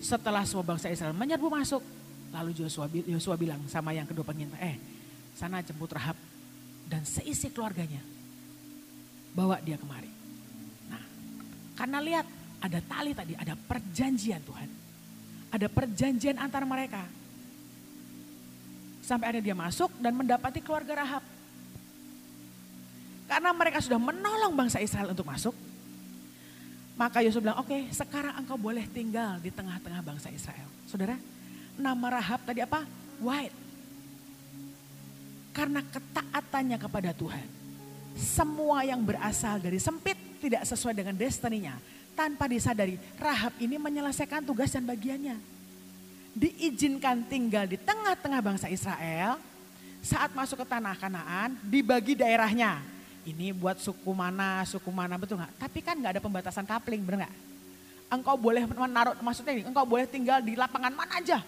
Speaker 2: Setelah semua bangsa Israel menyerbu masuk, lalu Yosua, Yosua bilang sama yang kedua pengintai, eh sana jemput Rahab dan seisi keluarganya. Bawa dia kemari. Nah, karena lihat ada tali tadi, ada perjanjian Tuhan. Ada perjanjian antara mereka. Sampai ada dia masuk dan mendapati keluarga Rahab. Karena mereka sudah menolong bangsa Israel untuk masuk, maka Yosua bilang, oke okay, sekarang engkau boleh tinggal di tengah-tengah bangsa Israel. Saudara, nama Rahab tadi apa? White. Karena ketaatannya kepada Tuhan. Semua yang berasal dari sempit tidak sesuai dengan destininya. Tanpa disadari, Rahab ini menyelesaikan tugas dan bagiannya. Diizinkan tinggal di tengah-tengah bangsa Israel. Saat masuk ke tanah kanaan, dibagi daerahnya ini buat suku mana, suku mana, betul nggak? Tapi kan nggak ada pembatasan kapling, benar nggak? Engkau boleh menaruh, maksudnya ini, engkau boleh tinggal di lapangan mana aja.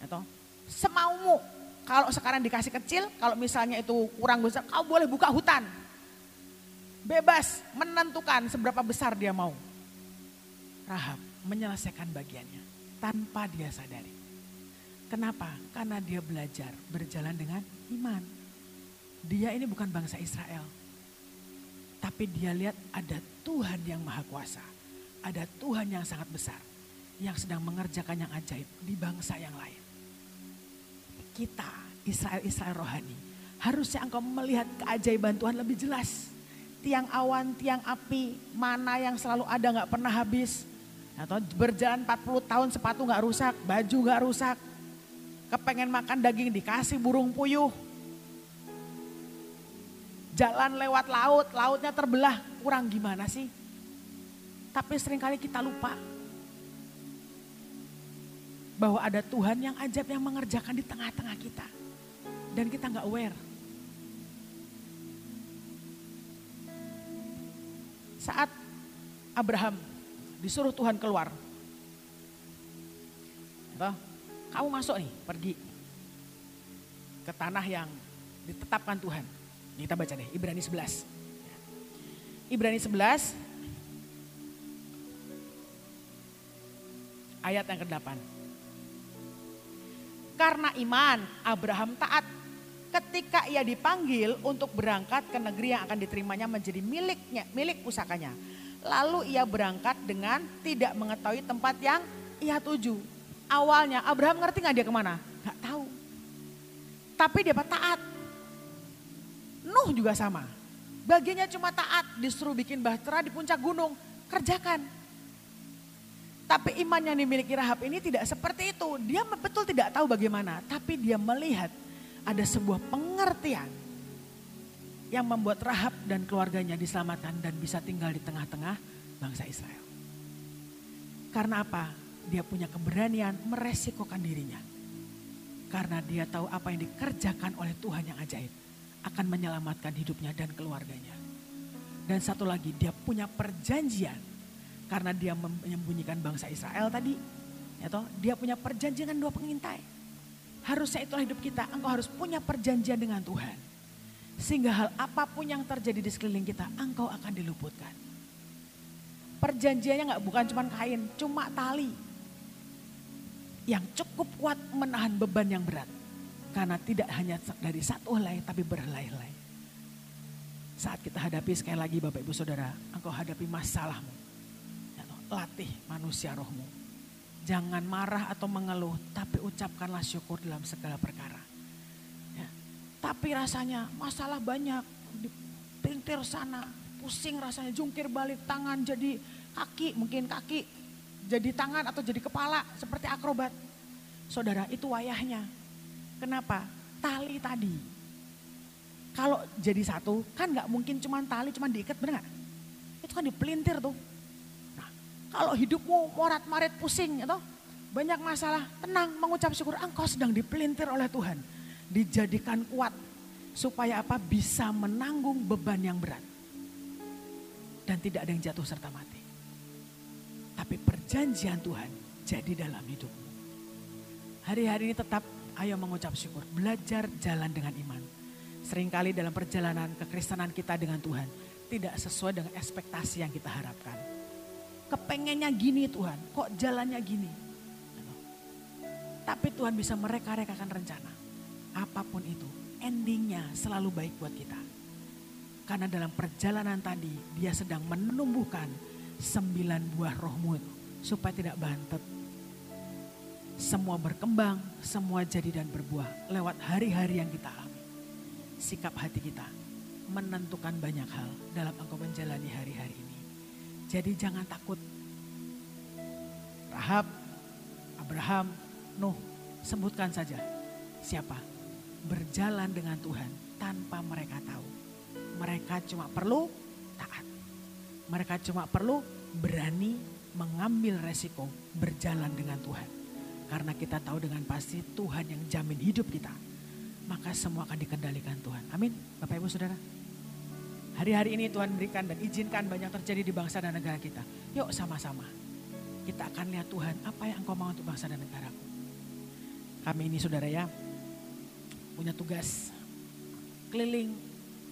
Speaker 2: Atau semaumu. Kalau sekarang dikasih kecil, kalau misalnya itu kurang besar, kau boleh buka hutan. Bebas menentukan seberapa besar dia mau. Rahab menyelesaikan bagiannya tanpa dia sadari. Kenapa? Karena dia belajar berjalan dengan iman. Dia ini bukan bangsa Israel. Tapi dia lihat ada Tuhan yang maha kuasa. ada Tuhan yang sangat besar yang sedang mengerjakan yang ajaib di bangsa yang lain. Kita, Israel-Israel rohani, harusnya engkau melihat keajaiban Tuhan lebih jelas. Tiang awan, tiang api, mana yang selalu ada nggak pernah habis. Atau berjalan 40 tahun sepatu nggak rusak, baju nggak rusak. Kepengen makan daging dikasih burung puyuh. Jalan lewat laut, lautnya terbelah, kurang gimana sih? Tapi sering kali kita lupa bahwa ada Tuhan yang ajaib yang mengerjakan di tengah-tengah kita. Dan kita nggak aware. Saat Abraham disuruh Tuhan keluar. Kamu masuk nih, pergi ke tanah yang ditetapkan Tuhan. Kita baca deh, Ibrani 11. Ibrani 11 ayat yang ke-8. Karena iman Abraham taat ketika ia dipanggil untuk berangkat ke negeri yang akan diterimanya menjadi miliknya, milik pusakanya. Lalu ia berangkat dengan tidak mengetahui tempat yang ia tuju. Awalnya Abraham ngerti nggak dia ke mana? Gak tahu. Tapi dia taat. Juga sama. Bagiannya cuma taat, disuruh bikin bahtera di puncak gunung. Kerjakan. Tapi iman yang dimiliki Rahab ini tidak seperti itu. Dia betul tidak tahu bagaimana. Tapi dia melihat ada sebuah pengertian yang membuat Rahab dan keluarganya diselamatkan dan bisa tinggal di tengah-tengah bangsa Israel. Karena apa? Dia punya keberanian meresikokan dirinya. Karena dia tahu apa yang dikerjakan oleh Tuhan yang ajaib akan menyelamatkan hidupnya dan keluarganya. Dan satu lagi dia punya perjanjian karena dia menyembunyikan bangsa Israel tadi. Ya toh, dia punya perjanjian dengan dua pengintai. Harusnya itulah hidup kita, engkau harus punya perjanjian dengan Tuhan. Sehingga hal apa pun yang terjadi di sekeliling kita, engkau akan diluputkan. Perjanjiannya nggak bukan cuma kain, cuma tali. Yang cukup kuat menahan beban yang berat. Karena tidak hanya dari satu helai tapi berhelai-helai. Saat kita hadapi sekali lagi Bapak Ibu Saudara, engkau hadapi masalahmu. Ya latih manusia rohmu. Jangan marah atau mengeluh, tapi ucapkanlah syukur dalam segala perkara. Ya. Tapi rasanya masalah banyak, dipintir sana, pusing rasanya, jungkir balik tangan jadi kaki, mungkin kaki jadi tangan atau jadi kepala seperti akrobat. Saudara, itu wayahnya. Kenapa? Tali tadi. Kalau jadi satu kan nggak mungkin cuma tali cuma diikat benar gak? Itu kan dipelintir tuh. Nah, kalau hidupmu morat marit pusing atau ya banyak masalah, tenang mengucap syukur engkau sedang dipelintir oleh Tuhan. Dijadikan kuat supaya apa? Bisa menanggung beban yang berat. Dan tidak ada yang jatuh serta mati. Tapi perjanjian Tuhan jadi dalam hidupmu. Hari-hari ini tetap ayo mengucap syukur, belajar jalan dengan iman. Seringkali dalam perjalanan kekristenan kita dengan Tuhan tidak sesuai dengan ekspektasi yang kita harapkan. Kepengennya gini Tuhan, kok jalannya gini? Tapi Tuhan bisa mereka-rekakan rencana. Apa pun itu, endingnya selalu baik buat kita. Karena dalam perjalanan tadi dia sedang menumbuhkan sembilan buah rohmu itu. Supaya tidak bantet, semua berkembang, semua jadi dan berbuah lewat hari-hari yang kita alami. Sikap hati kita menentukan banyak hal dalam engkau menjalani hari-hari ini. Jadi jangan takut. Rahab, Abraham, Nuh, sebutkan saja siapa berjalan dengan Tuhan tanpa mereka tahu. Mereka cuma perlu taat. Mereka cuma perlu berani mengambil resiko berjalan dengan Tuhan. Karena kita tahu dengan pasti Tuhan yang jamin hidup kita. Maka semua akan dikendalikan Tuhan. Amin. Bapak Ibu Saudara. Hari-hari ini Tuhan berikan dan izinkan banyak terjadi di bangsa dan negara kita. Yuk sama-sama. Kita akan lihat Tuhan apa yang engkau mau untuk bangsa dan negaraku. Kami ini saudara ya punya tugas keliling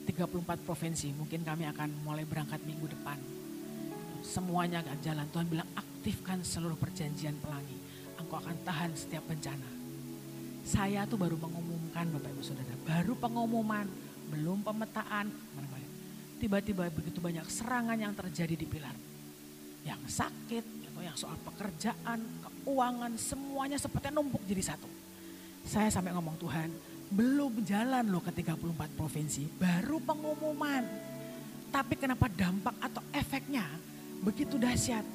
Speaker 2: 34 provinsi. Mungkin kami akan mulai berangkat minggu depan. Semuanya akan jalan. Tuhan bilang aktifkan seluruh perjanjian pelangi engkau akan tahan setiap bencana. Saya tuh baru mengumumkan Bapak Ibu Saudara, baru pengumuman, belum pemetaan. Tiba-tiba begitu banyak serangan yang terjadi di Pilar. yang sakit, gitu, yang soal pekerjaan, keuangan, semuanya seperti numpuk jadi satu. Saya sampai ngomong Tuhan, belum jalan loh ke 34 provinsi, baru pengumuman. Tapi kenapa dampak atau efeknya begitu dahsyat?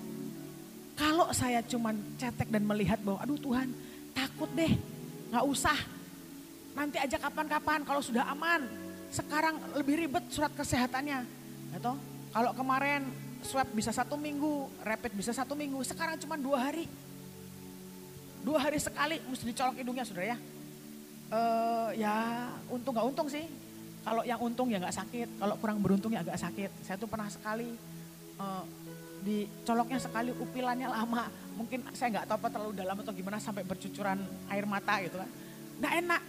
Speaker 2: Kalau saya cuman cetek dan melihat bahwa aduh Tuhan takut deh, nggak usah. Nanti aja kapan-kapan kalau sudah aman. Sekarang lebih ribet surat kesehatannya. Gitu. Kalau kemarin swab bisa satu minggu, rapid bisa satu minggu, sekarang cuma dua hari. Dua hari sekali mesti dicolok hidungnya saudara ya uh, ya untung nggak untung sih. Kalau yang untung ya nggak sakit, kalau kurang beruntung ya agak sakit. Saya tuh pernah sekali uh, dicoloknya sekali upilannya lama. Mungkin saya nggak tahu apa terlalu dalam atau gimana sampai bercucuran air mata gitu kan. Nggak enak.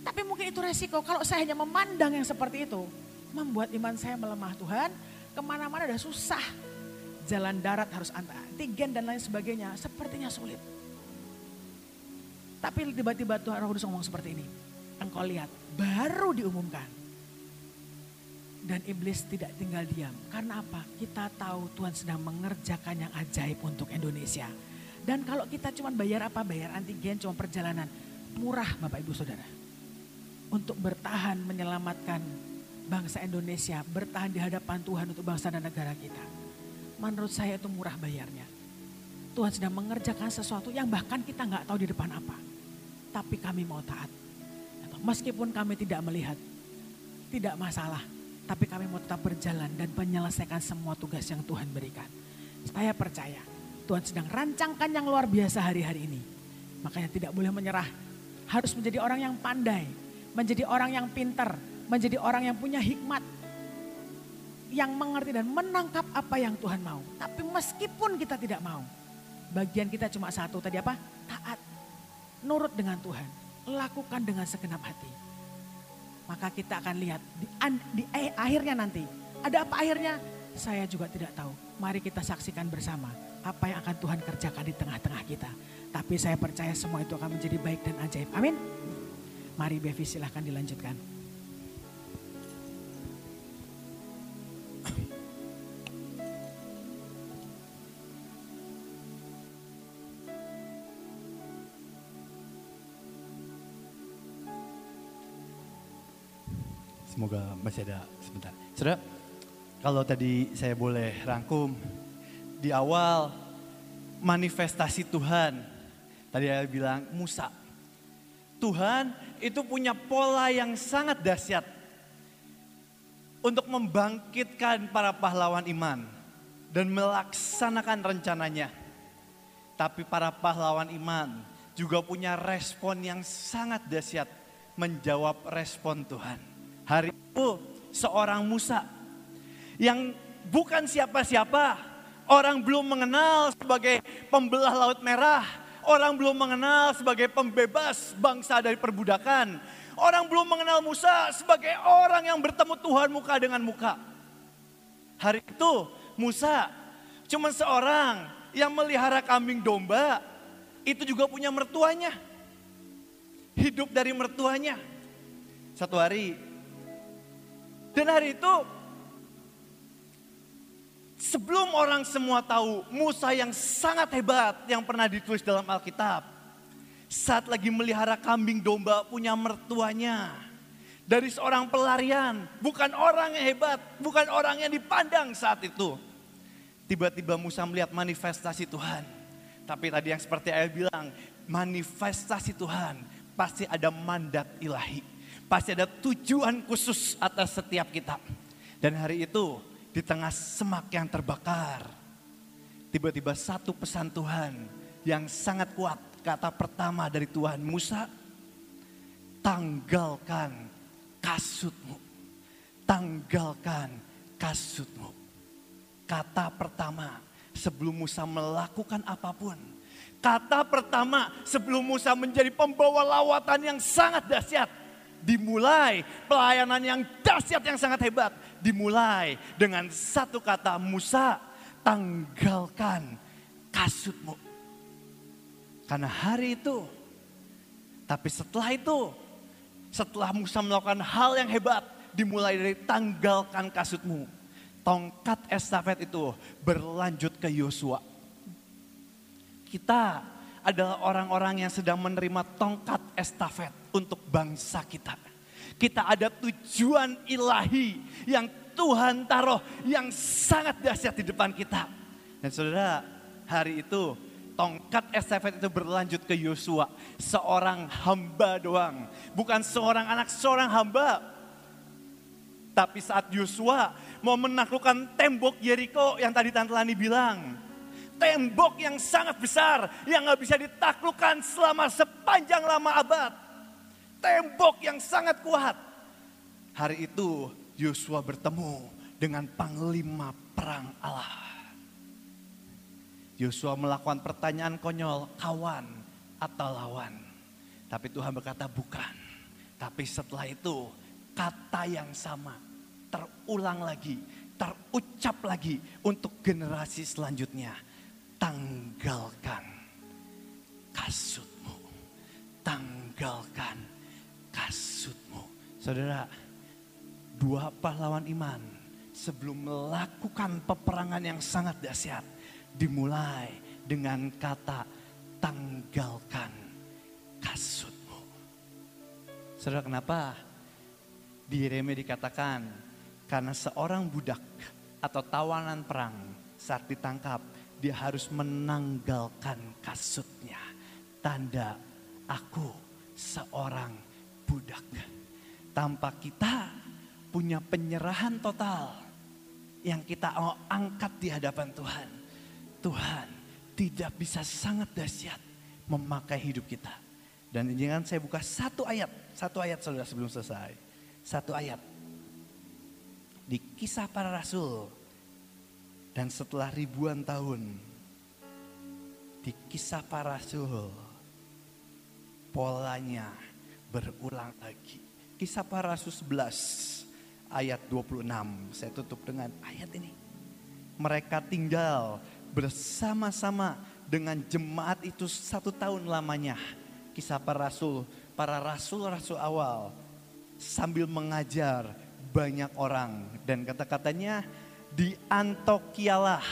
Speaker 2: Tapi mungkin itu resiko. Kalau saya hanya memandang yang seperti itu, membuat iman saya melemah Tuhan. Ke mana-mana udah susah. Jalan darat harus antigen dan lain sebagainya. Sepertinya sulit. Tapi tiba-tiba Tuhan Roh Kudus ngomong seperti ini. Engkau lihat, baru diumumkan. Dan iblis tidak tinggal diam. Karena apa? Kita tahu Tuhan sedang mengerjakan yang ajaib untuk Indonesia. Dan kalau kita cuma bayar apa? Bayar antigen, cuma perjalanan. Murah Bapak Ibu Saudara. Untuk bertahan menyelamatkan bangsa Indonesia. Bertahan di hadapan Tuhan untuk bangsa dan negara kita. Menurut saya itu murah bayarnya. Tuhan sedang mengerjakan sesuatu yang bahkan kita nggak tahu di depan apa tapi kami mau taat. Meskipun kami tidak melihat, tidak masalah, tapi kami mau tetap berjalan dan menyelesaikan semua tugas yang Tuhan berikan. Saya percaya Tuhan sedang rancangkan yang luar biasa hari-hari ini. Makanya tidak boleh menyerah. Harus menjadi orang yang pandai, menjadi orang yang pintar, menjadi orang yang punya hikmat, yang mengerti dan menangkap apa yang Tuhan mau. Tapi meskipun kita tidak mau, bagian kita cuma satu tadi apa? Taat nurut dengan Tuhan, lakukan dengan segenap hati. Maka kita akan lihat di, di eh, akhirnya nanti. Ada apa akhirnya? Saya juga tidak tahu. Mari kita saksikan bersama apa yang akan Tuhan kerjakan di tengah-tengah kita. Tapi saya percaya semua itu akan menjadi baik dan ajaib. Amin. Mari Bevi silahkan dilanjutkan.
Speaker 3: Semoga masih ada sebentar. Saudara, kalau tadi saya boleh rangkum, di awal manifestasi Tuhan, tadi saya bilang Musa. Tuhan itu punya pola yang sangat dahsyat untuk membangkitkan para pahlawan iman dan melaksanakan rencananya. Tapi para pahlawan iman juga punya respon yang sangat dahsyat menjawab respon Tuhan. Hari itu seorang Musa yang bukan siapa-siapa, orang belum mengenal sebagai pembelah laut merah, orang belum mengenal sebagai pembebas bangsa dari perbudakan, orang belum mengenal Musa sebagai orang yang bertemu Tuhan muka dengan muka. Hari itu Musa cuma seorang yang melihara kambing domba, itu juga punya mertuanya. Hidup dari mertuanya. Satu hari dan hari itu sebelum orang semua tahu Musa yang sangat hebat yang pernah ditulis dalam Alkitab. Saat lagi melihara kambing domba punya mertuanya. Dari seorang pelarian, bukan orang yang hebat, bukan orang yang dipandang saat itu. Tiba-tiba Musa melihat manifestasi Tuhan. Tapi tadi yang seperti ayah bilang, manifestasi Tuhan pasti ada mandat ilahi Pasti ada tujuan khusus atas setiap kita. Dan hari itu di tengah semak yang terbakar. Tiba-tiba satu pesan Tuhan yang sangat kuat. Kata pertama dari Tuhan Musa. Tanggalkan kasutmu. Tanggalkan kasutmu. Kata pertama sebelum Musa melakukan apa pun. Kata pertama sebelum Musa menjadi pembawa lawatan yang sangat dahsyat dimulai pelayanan yang dahsyat yang sangat hebat. Dimulai dengan satu kata Musa tanggalkan kasutmu. Karena hari itu tapi setelah itu setelah Musa melakukan hal yang hebat dimulai dari tanggalkan kasutmu. Tongkat estafet itu berlanjut ke Yosua. Kita adalah orang-orang yang sedang menerima tongkat estafet untuk bangsa kita. Kita ada tujuan ilahi yang Tuhan taruh yang sangat dahsyat di depan kita. Dan saudara, hari itu tongkat estafet itu berlanjut ke Yosua. Seorang hamba doang. Bukan seorang anak, seorang hamba. Tapi saat Yosua mau menaklukkan tembok Yeriko yang tadi Tante Lani bilang. Tembok yang sangat besar yang gak bisa ditaklukkan selama sepanjang lama abad. Tembok yang sangat kuat. Hari itu Yosua bertemu dengan panglima perang Allah. Yosua melakukan pertanyaan konyol, kawan atau lawan. Tapi Tuhan berkata bukan. Tapi setelah itu kata yang sama terulang lagi, terucap lagi untuk generasi selanjutnya. Tanggalkan kasutmu. Tanggalkan kasutmu. Saudara, dua pahlawan iman sebelum melakukan peperangan yang sangat dahsyat dimulai dengan kata tanggalkan kasutmu. Saudara kenapa di Yeremia dikatakan karena seorang budak atau tawanan perang saat ditangkap dia harus menanggalkan kasutnya. Tanda aku seorang budak. Tanpa kita punya penyerahan total yang kita mau angkat di hadapan Tuhan Tuhan tidak bisa sangat dahsyat memakai hidup kita. Dan jangan saya buka satu ayat, satu ayat saudara sebelum selesai. Satu ayat. Di kisah para rasul. Dan setelah ribuan tahun. Di kisah para rasul. Polanya berulang lagi. Kisah para rasul 11 ayat 26. Saya tutup dengan ayat ini. Mereka tinggal bersama-sama dengan jemaat itu satu tahun lamanya. Kisah para rasul, para rasul-rasul awal sambil mengajar banyak orang. Dan kata-katanya di Antokialah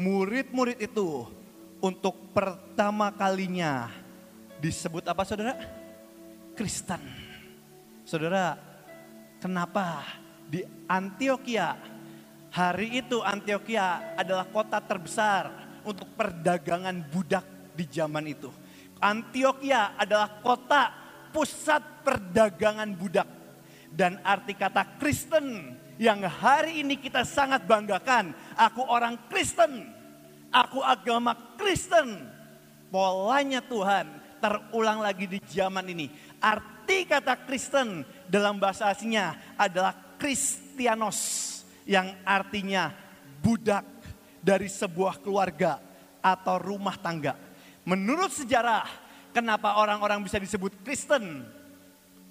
Speaker 3: murid-murid itu untuk pertama kalinya disebut apa saudara? Kristen. Saudara, kenapa di Antioquia Hari itu Antioquia adalah kota terbesar untuk perdagangan budak di zaman itu. Antioquia adalah kota pusat perdagangan budak. Dan arti kata Kristen yang hari ini kita sangat banggakan. Aku orang Kristen, aku agama Kristen. Polanya Tuhan terulang lagi di zaman ini. Arti kata Kristen dalam bahasa aslinya adalah Kristianos yang artinya budak dari sebuah keluarga atau rumah tangga. Menurut sejarah, kenapa orang-orang bisa disebut Kristen?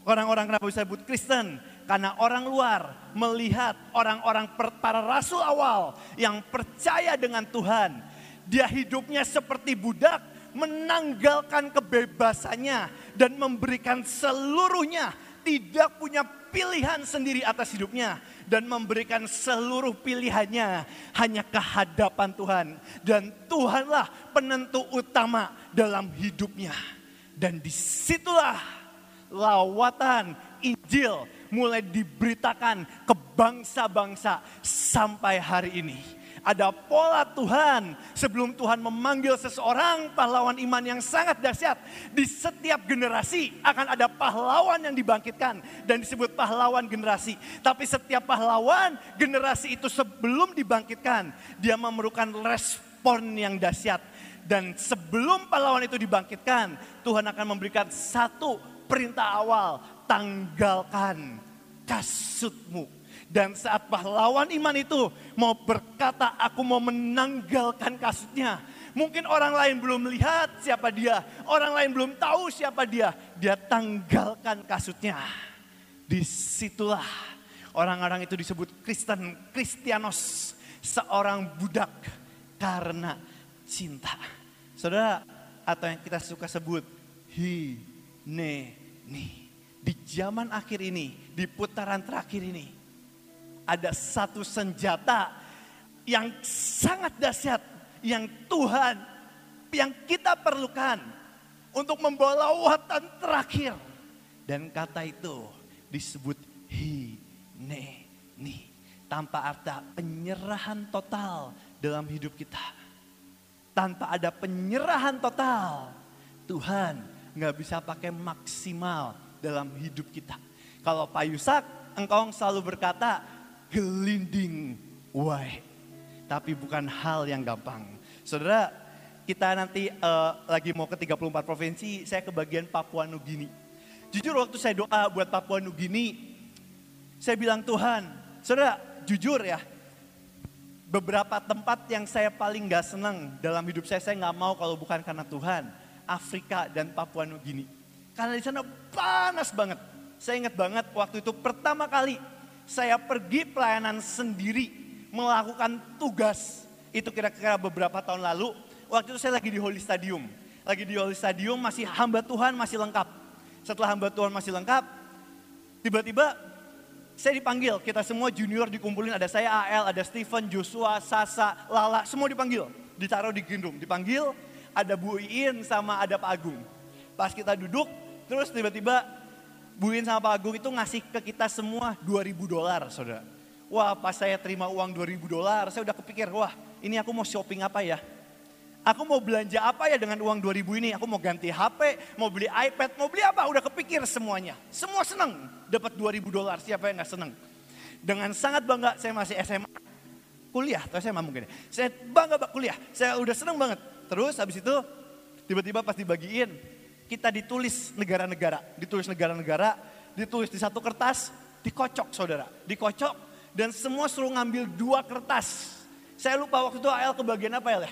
Speaker 3: Orang-orang kenapa bisa disebut Kristen? Karena orang luar melihat orang-orang para rasul awal yang percaya dengan Tuhan. Dia hidupnya seperti budak, menanggalkan kebebasannya dan memberikan seluruhnya. Tidak punya pilihan sendiri atas hidupnya dan memberikan seluruh pilihannya hanya ke hadapan Tuhan. Dan Tuhanlah penentu utama dalam hidupnya. Dan di situlah lawatan Injil mulai diberitakan ke bangsa-bangsa sampai hari ini ada pola Tuhan sebelum Tuhan memanggil seseorang pahlawan iman yang sangat dahsyat. Di setiap generasi akan ada pahlawan yang dibangkitkan dan disebut pahlawan generasi. Tapi setiap pahlawan generasi itu sebelum dibangkitkan dia memerlukan respon yang dahsyat. Dan sebelum pahlawan itu dibangkitkan, Tuhan akan memberikan satu perintah awal, tanggalkan kasutmu dan saat pahlawan iman itu mau berkata aku mau menanggalkan kasutnya. Mungkin orang lain belum melihat siapa dia. Orang lain belum tahu siapa dia. Dia tanggalkan kasutnya. Di situlah orang-orang itu disebut Kristen, Kristianos. Seorang budak karena cinta. Saudara, atau yang kita suka sebut hi, ne, ni. Di zaman akhir ini, di putaran terakhir ini, ada satu senjata yang sangat dahsyat yang Tuhan yang kita perlukan untuk membawa lawatan terakhir. Dan kata itu disebut hineni. Tanpa arti penyerahan total dalam hidup kita. Tanpa ada penyerahan total, Tuhan nggak bisa pakai maksimal dalam hidup kita. Kalau Pak Yusak, engkau selalu berkata, gelinding wae. Tapi bukan hal yang gampang. Saudara, kita nanti uh, lagi mau ke 34 provinsi, saya ke bagian Papua Nugini. Jujur waktu saya doa buat Papua Nugini, saya bilang Tuhan, saudara jujur ya, beberapa tempat yang saya paling gak senang dalam hidup saya, saya gak mau kalau bukan karena Tuhan. Afrika dan Papua Nugini. Karena di sana panas banget. Saya ingat banget waktu itu pertama kali saya pergi pelayanan sendiri melakukan tugas. Itu kira-kira beberapa tahun lalu. Waktu itu saya lagi di Holy Stadium. Lagi di Holy Stadium masih hamba Tuhan masih lengkap. Setelah hamba Tuhan masih lengkap, tiba-tiba saya dipanggil, kita semua junior dikumpulin, ada saya AL, ada Steven, Joshua, Sasa, Lala, semua dipanggil. Ditaruh di gendum, dipanggil, ada Bu Iin sama ada Pak Agung. Pas kita duduk, terus tiba-tiba Bu Iin sama Pak Agung itu ngasih ke kita semua 2000 dolar, saudara. Wah pas saya terima uang 2000 dolar, saya udah kepikir, wah ini aku mau shopping apa ya? Aku mau belanja apa ya dengan uang 2000 ini? Aku mau ganti HP, mau beli iPad, mau beli apa? Udah kepikir semuanya. Semua senang dapat 2000 dolar, siapa yang gak senang? Dengan sangat bangga saya masih SMA, kuliah, atau SMA mungkin. ya. Saya bangga kuliah, saya udah senang banget. Terus habis itu tiba-tiba pas dibagiin, kita ditulis negara-negara, ditulis negara-negara, ditulis di satu kertas, dikocok saudara, dikocok dan semua suruh ngambil dua kertas. Saya lupa waktu itu AL kebagian apa ya?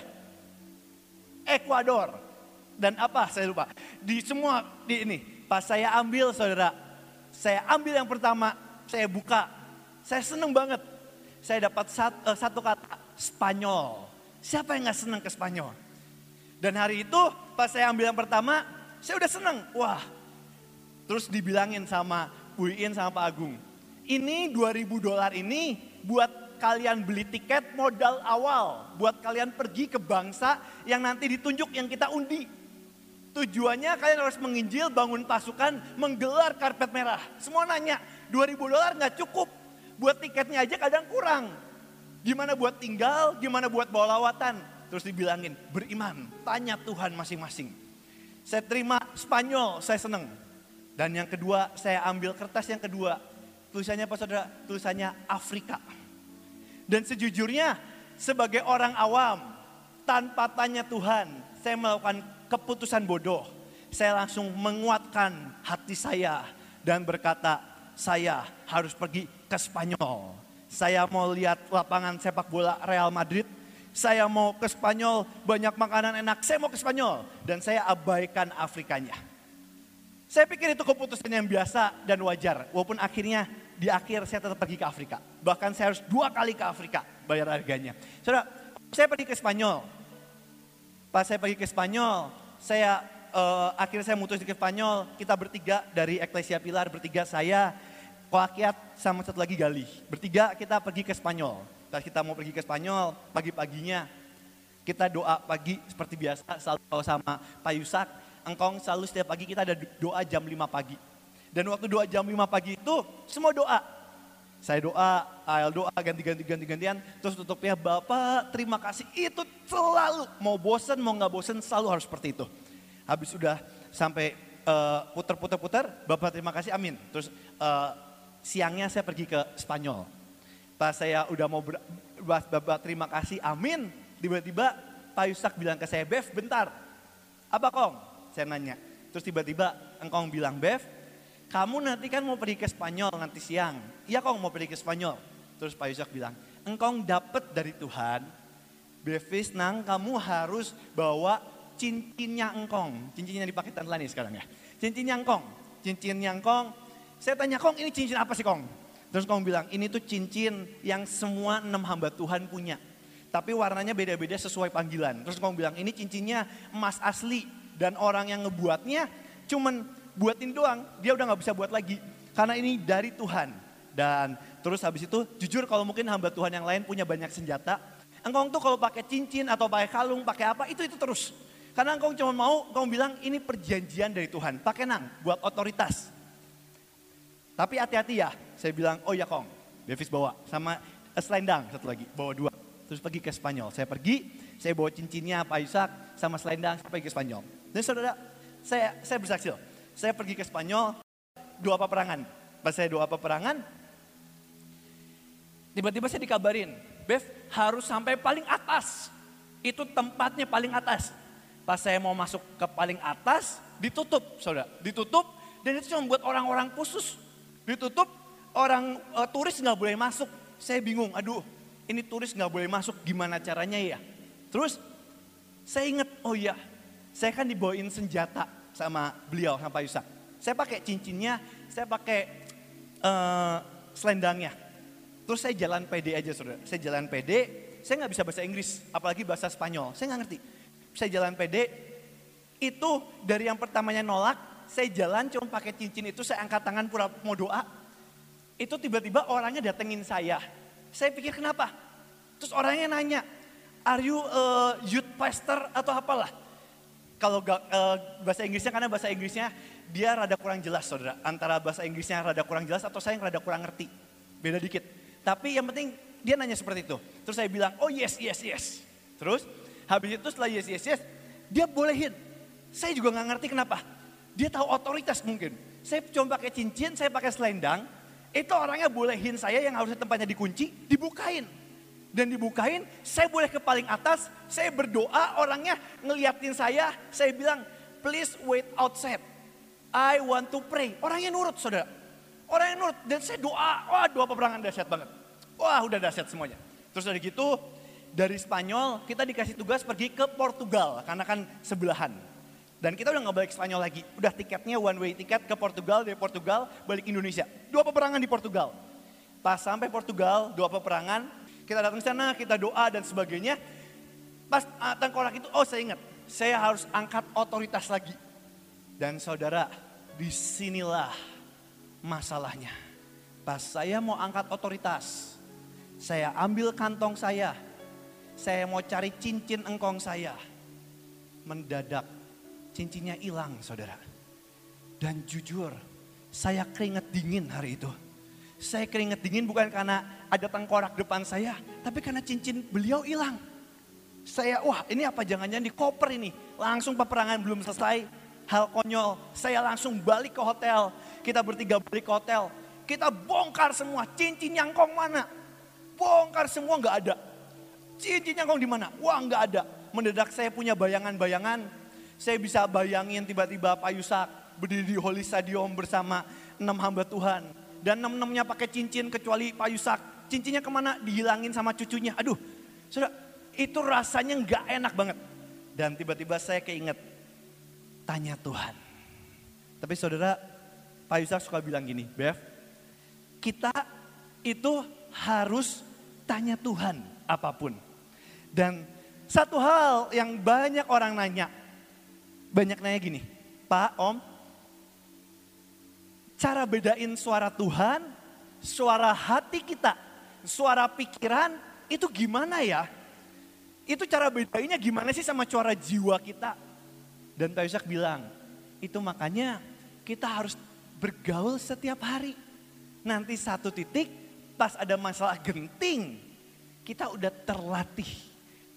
Speaker 3: Ekuador. Dan apa saya lupa. Di semua di ini. Pas saya ambil saudara. Saya ambil yang pertama. Saya buka. Saya seneng banget. Saya dapat satu, uh, satu kata. Spanyol. Siapa yang gak seneng ke Spanyol? Dan hari itu pas saya ambil yang pertama. Saya udah seneng. Wah. Terus dibilangin sama Bu Iin sama Pak Agung. Ini 2000 dolar ini buat kalian beli tiket modal awal buat kalian pergi ke bangsa yang nanti ditunjuk yang kita undi. Tujuannya kalian harus menginjil, bangun pasukan, menggelar karpet merah. Semua nanya, 2000 dolar nggak cukup. Buat tiketnya aja kadang kurang. Gimana buat tinggal, gimana buat bawa lawatan. Terus dibilangin, beriman, tanya Tuhan masing-masing. Saya terima Spanyol, saya seneng. Dan yang kedua, saya ambil kertas yang kedua. Tulisannya apa saudara? Tulisannya Afrika. Dan sejujurnya sebagai orang awam tanpa tanya Tuhan saya melakukan keputusan bodoh. Saya langsung menguatkan hati saya dan berkata saya harus pergi ke Spanyol. Saya mau lihat lapangan sepak bola Real Madrid. Saya mau ke Spanyol banyak makanan enak. Saya mau ke Spanyol dan saya abaikan Afrikanya. Saya pikir itu keputusan yang biasa dan wajar. Walaupun akhirnya di akhir saya tetap pergi ke Afrika. Bahkan saya harus dua kali ke Afrika bayar harganya. Saudara, saya pergi ke Spanyol. Pas saya pergi ke Spanyol, saya uh, akhirnya saya mutus ke Spanyol. Kita bertiga dari Eklesia Pilar, bertiga saya, Koakiat sama satu lagi Gali. Bertiga kita pergi ke Spanyol. Kita mau pergi ke Spanyol, pagi-paginya kita doa pagi seperti biasa selalu sama Pak Yusak engkong selalu setiap pagi kita ada doa jam 5 pagi. Dan waktu doa jam 5 pagi itu semua doa. Saya doa, Ael doa ganti-ganti ganti-gantian. Terus tutupnya Bapak terima kasih. Itu selalu mau bosen mau nggak bosen selalu harus seperti itu. Habis sudah sampai uh, puter-puter-puter, Bapak terima kasih amin. Terus uh, siangnya saya pergi ke Spanyol. Pas saya udah mau ber, Bapak terima kasih amin. Tiba-tiba Pak Yusak bilang ke saya, Bev bentar. Apa kong? Saya nanya. Terus tiba-tiba engkau bilang, Bev, kamu nanti kan mau pergi ke Spanyol nanti siang. Iya kong mau pergi ke Spanyol. Terus Pak Yusak bilang, engkau dapat dari Tuhan, Bevis nang kamu harus bawa cincinnya engkong. Cincinnya dipakai Tante Lani sekarang ya. Cincinnya engkong. Cincinnya engkong. Saya tanya kong ini cincin apa sih kong? Terus kong bilang ini tuh cincin yang semua enam hamba Tuhan punya. Tapi warnanya beda-beda sesuai panggilan. Terus kong bilang ini cincinnya emas asli dan orang yang ngebuatnya cuman buatin doang, dia udah nggak bisa buat lagi karena ini dari Tuhan. Dan Terus habis itu jujur kalau mungkin hamba Tuhan yang lain punya banyak senjata. Engkau tuh kalau pakai cincin atau pakai kalung, pakai apa, itu itu terus. Karena engkau cuma mau, engkau bilang ini perjanjian dari Tuhan. Pakai nang, buat otoritas. Tapi hati-hati ya, saya bilang, oh ya kong, Davis bawa. Sama selendang satu lagi, bawa dua. Terus pergi ke Spanyol. Saya pergi, saya bawa cincinnya Pak Yusak sama selendang, pergi ke Spanyol. Dan saudara, saya saya bersaksi Saya pergi ke Spanyol, dua peperangan. Pas saya dua peperangan, tiba-tiba saya dikabarin, Bev harus sampai paling atas. Itu tempatnya paling atas. Pas saya mau masuk ke paling atas, ditutup, saudara. Ditutup, dan itu cuma buat orang-orang khusus. Ditutup, orang uh, turis nggak boleh masuk. Saya bingung, aduh ini turis nggak boleh masuk, gimana caranya ya? Terus saya ingat, oh iya, saya kan dibawain senjata sama beliau, sama Pak Yusak. Saya pakai cincinnya, saya pakai uh, selendangnya. Terus saya jalan PD aja saudara, saya jalan PD, saya nggak bisa bahasa Inggris, apalagi bahasa Spanyol, saya nggak ngerti saya jalan pede, itu dari yang pertamanya nolak, saya jalan cuma pakai cincin itu, saya angkat tangan pura mau doa. Itu tiba-tiba orangnya datengin saya. Saya pikir kenapa? Terus orangnya nanya, are you a youth pastor atau apalah? Kalau uh, bahasa Inggrisnya karena bahasa Inggrisnya dia rada kurang jelas saudara. Antara bahasa Inggrisnya rada kurang jelas atau saya yang rada kurang ngerti. Beda dikit. Tapi yang penting dia nanya seperti itu. Terus saya bilang, oh yes, yes, yes. Terus Habis itu setelah yes, yes, yes, dia bolehin. Saya juga nggak ngerti kenapa. Dia tahu otoritas mungkin. Saya cuma pakai cincin, saya pakai selendang. Itu orangnya bolehin saya yang harusnya tempatnya dikunci, dibukain. Dan dibukain, saya boleh ke paling atas, saya berdoa, orangnya ngeliatin saya, saya bilang, please wait outside. I want to pray. Orangnya nurut saudara. Orangnya nurut. Dan saya doa, wah doa peperangan dahsyat banget. Wah udah dahsyat semuanya. Terus dari gitu, dari Spanyol kita dikasih tugas pergi ke Portugal karena kan sebelahan. Dan kita udah nggak balik Spanyol lagi, udah tiketnya one way tiket ke Portugal dari Portugal balik Indonesia. Dua peperangan di Portugal. Pas sampai Portugal, dua peperangan, kita datang sana, kita doa dan sebagainya. Pas uh, tengkorak itu, oh saya ingat, saya harus angkat otoritas lagi. Dan saudara, di sinilah masalahnya. Pas saya mau angkat otoritas, saya ambil kantong saya, saya mau cari cincin engkong saya. Mendadak cincinnya hilang saudara. Dan jujur saya keringet dingin hari itu. Saya keringet dingin bukan karena ada tengkorak depan saya. Tapi karena cincin beliau hilang. Saya wah ini apa jangan-jangan di koper ini. Langsung peperangan belum selesai. Hal konyol. Saya langsung balik ke hotel. Kita bertiga balik ke hotel. Kita bongkar semua cincin yang kong mana. Bongkar semua nggak ada Cincinnya kau di mana? Wah nggak ada. Mendadak saya punya bayangan-bayangan. Saya bisa bayangin tiba-tiba Pak Yusak berdiri di Holy Stadium bersama enam hamba Tuhan. Dan enam-enamnya pakai cincin kecuali Pak Yusak. Cincinnya ke mana? Dihilangin sama cucunya. Aduh, sudah itu rasanya nggak enak banget. Dan tiba-tiba saya keinget, tanya Tuhan. Tapi saudara, Pak Yusak suka bilang gini, Bev, kita itu harus tanya Tuhan apa pun. Dan satu hal yang banyak orang nanya, banyak nanya gini, Pak, Om, cara bedain suara Tuhan, suara hati kita, suara pikiran, itu gimana ya? Itu cara bedainnya gimana sih sama suara jiwa kita? Dan Pak Yusak bilang, itu makanya kita harus bergaul setiap hari. Nanti satu titik pas ada masalah genting, kita udah terlatih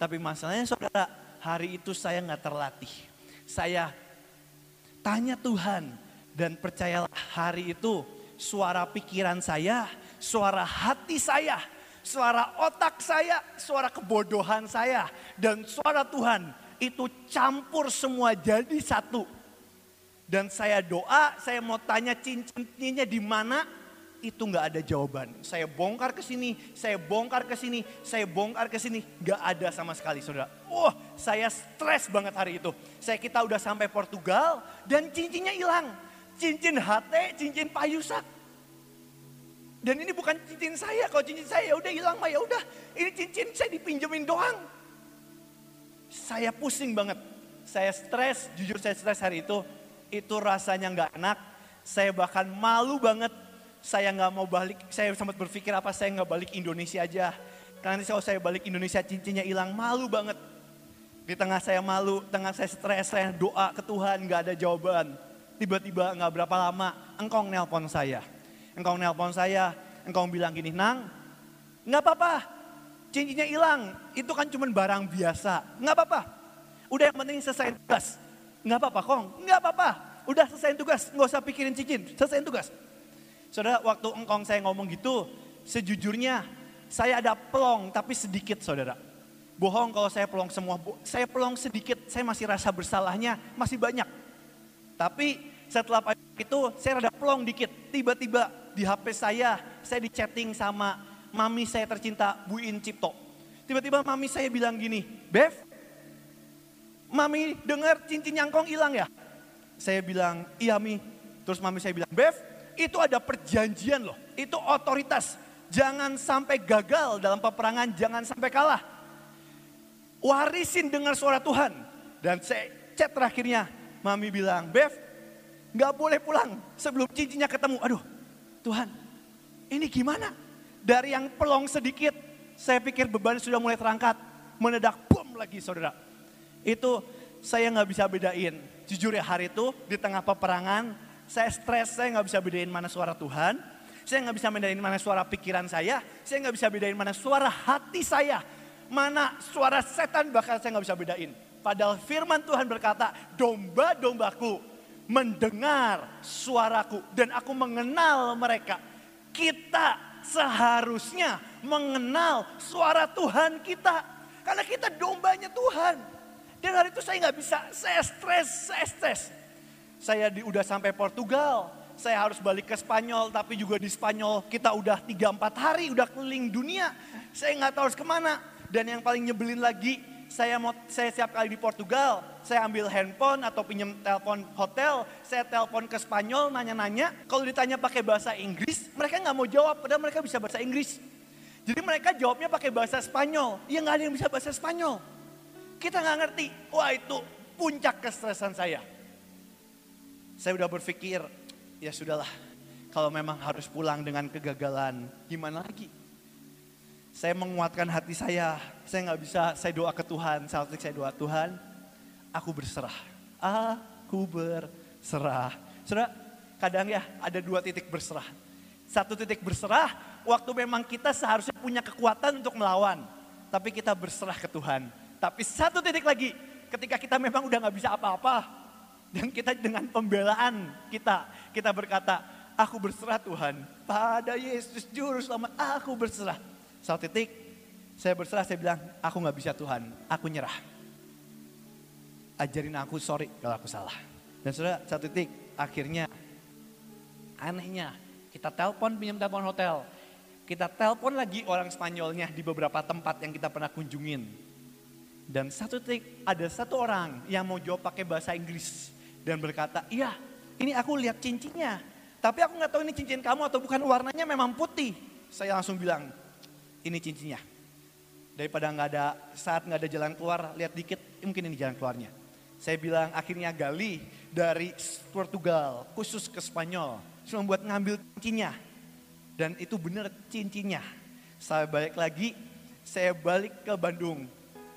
Speaker 3: tapi masalahnya saudara, hari itu saya nggak terlatih. Saya tanya Tuhan dan percayalah hari itu suara pikiran saya, suara hati saya, suara otak saya, suara kebodohan saya, dan suara Tuhan itu campur semua jadi satu. Dan saya doa, saya mau tanya cincinnya di mana, itu nggak ada jawaban. Saya bongkar ke sini, saya bongkar ke sini, saya bongkar ke sini, nggak ada sama sekali saudara. Wah, saya stres banget hari itu. Saya kita udah sampai Portugal dan cincinnya hilang. Cincin HT, cincin payusak. Dan ini bukan cincin saya, kalau cincin saya ya udah hilang mah ya udah. Ini cincin saya dipinjemin doang. Saya pusing banget. Saya stres, jujur saya stres hari itu. Itu rasanya nggak enak. Saya bahkan malu banget saya nggak mau balik, saya sempat berpikir apa saya nggak balik Indonesia aja. Karena nanti kalau saya balik Indonesia cincinnya hilang, malu banget. Di tengah saya malu, tengah saya stres, saya doa ke Tuhan nggak ada jawaban. Tiba-tiba nggak berapa lama, engkau nelpon saya. Engkau nelpon saya, engkau bilang gini, Nang, nggak apa-apa, cincinnya hilang, itu kan cuma barang biasa, nggak apa-apa. Udah yang penting selesai tugas. Nggak apa-apa, Kong, nggak apa-apa. Udah selesai tugas, nggak usah pikirin cincin, selesai tugas. Saudara, waktu engkong saya ngomong gitu, sejujurnya saya ada pelong tapi sedikit saudara. Bohong kalau saya pelong semua, saya pelong sedikit, saya masih rasa bersalahnya masih banyak. Tapi setelah itu saya ada pelong dikit, tiba-tiba di HP saya, saya di chatting sama mami saya tercinta Bu In Cipto. Tiba-tiba mami saya bilang gini, Bev, mami dengar cincin nyangkong hilang ya? Saya bilang, iya mi. Terus mami saya bilang, Bev, itu ada perjanjian loh. Itu otoritas. Jangan sampai gagal dalam peperangan, jangan sampai kalah. Warisin dengar suara Tuhan. Dan saya chat terakhirnya, Mami bilang, Bev, gak boleh pulang sebelum cincinnya ketemu. Aduh, Tuhan, ini gimana? Dari yang pelong sedikit, saya pikir beban sudah mulai terangkat. Menedak, bom lagi saudara. Itu saya gak bisa bedain. Jujur ya hari itu di tengah peperangan, saya stres, saya nggak bisa bedain mana suara Tuhan. Saya nggak bisa bedain mana suara pikiran saya. Saya nggak bisa bedain mana suara hati saya. Mana suara setan bahkan saya nggak bisa bedain. Padahal firman Tuhan berkata, domba-dombaku mendengar suaraku dan aku mengenal mereka. Kita seharusnya mengenal suara Tuhan kita. Karena kita dombanya Tuhan. Dan hari itu saya nggak bisa, saya stres, saya stres. Saya di, udah sampai Portugal, saya harus balik ke Spanyol, tapi juga di Spanyol kita udah 3-4 hari, udah keliling dunia. Saya nggak tahu harus ke mana. Dan yang paling nyebelin lagi, saya mau saya siap kali di Portugal, saya ambil handphone atau pinjam telepon hotel, saya telepon ke Spanyol nanya-nanya, kalau ditanya pakai bahasa Inggris, mereka nggak mau jawab, padahal mereka bisa bahasa Inggris. Jadi mereka jawabnya pakai bahasa Spanyol, ya nggak ada yang bisa bahasa Spanyol. Kita nggak ngerti, wah itu puncak kestresan saya saya udah berpikir, ya sudahlah, kalau memang harus pulang dengan kegagalan, gimana lagi? Saya menguatkan hati saya, saya nggak bisa, saya doa ke Tuhan, saat saya doa Tuhan, aku berserah, aku berserah. Saudara, kadang ya ada dua titik berserah. Satu titik berserah, waktu memang kita seharusnya punya kekuatan untuk melawan, tapi kita berserah ke Tuhan. Tapi satu titik lagi, ketika kita memang udah nggak bisa apa-apa, dan kita dengan pembelaan kita, kita berkata, aku berserah Tuhan pada Yesus Juru Selamat, aku berserah. Satu titik, saya berserah, saya bilang, aku gak bisa Tuhan, aku nyerah. Ajarin aku, sorry kalau aku salah. Dan sudah satu titik, akhirnya anehnya, kita telepon pinjam telepon hotel. Kita telepon lagi orang Spanyolnya di beberapa tempat yang kita pernah kunjungin. Dan satu titik, ada satu orang yang mau jawab pakai bahasa Inggris dan berkata, iya ini aku lihat cincinnya. Tapi aku nggak tahu ini cincin kamu atau bukan warnanya memang putih. Saya langsung bilang, ini cincinnya. Daripada nggak ada saat nggak ada jalan keluar, lihat dikit, mungkin ini jalan keluarnya. Saya bilang akhirnya gali dari Portugal khusus ke Spanyol, cuma buat ngambil cincinnya. Dan itu benar cincinnya. Saya balik lagi, saya balik ke Bandung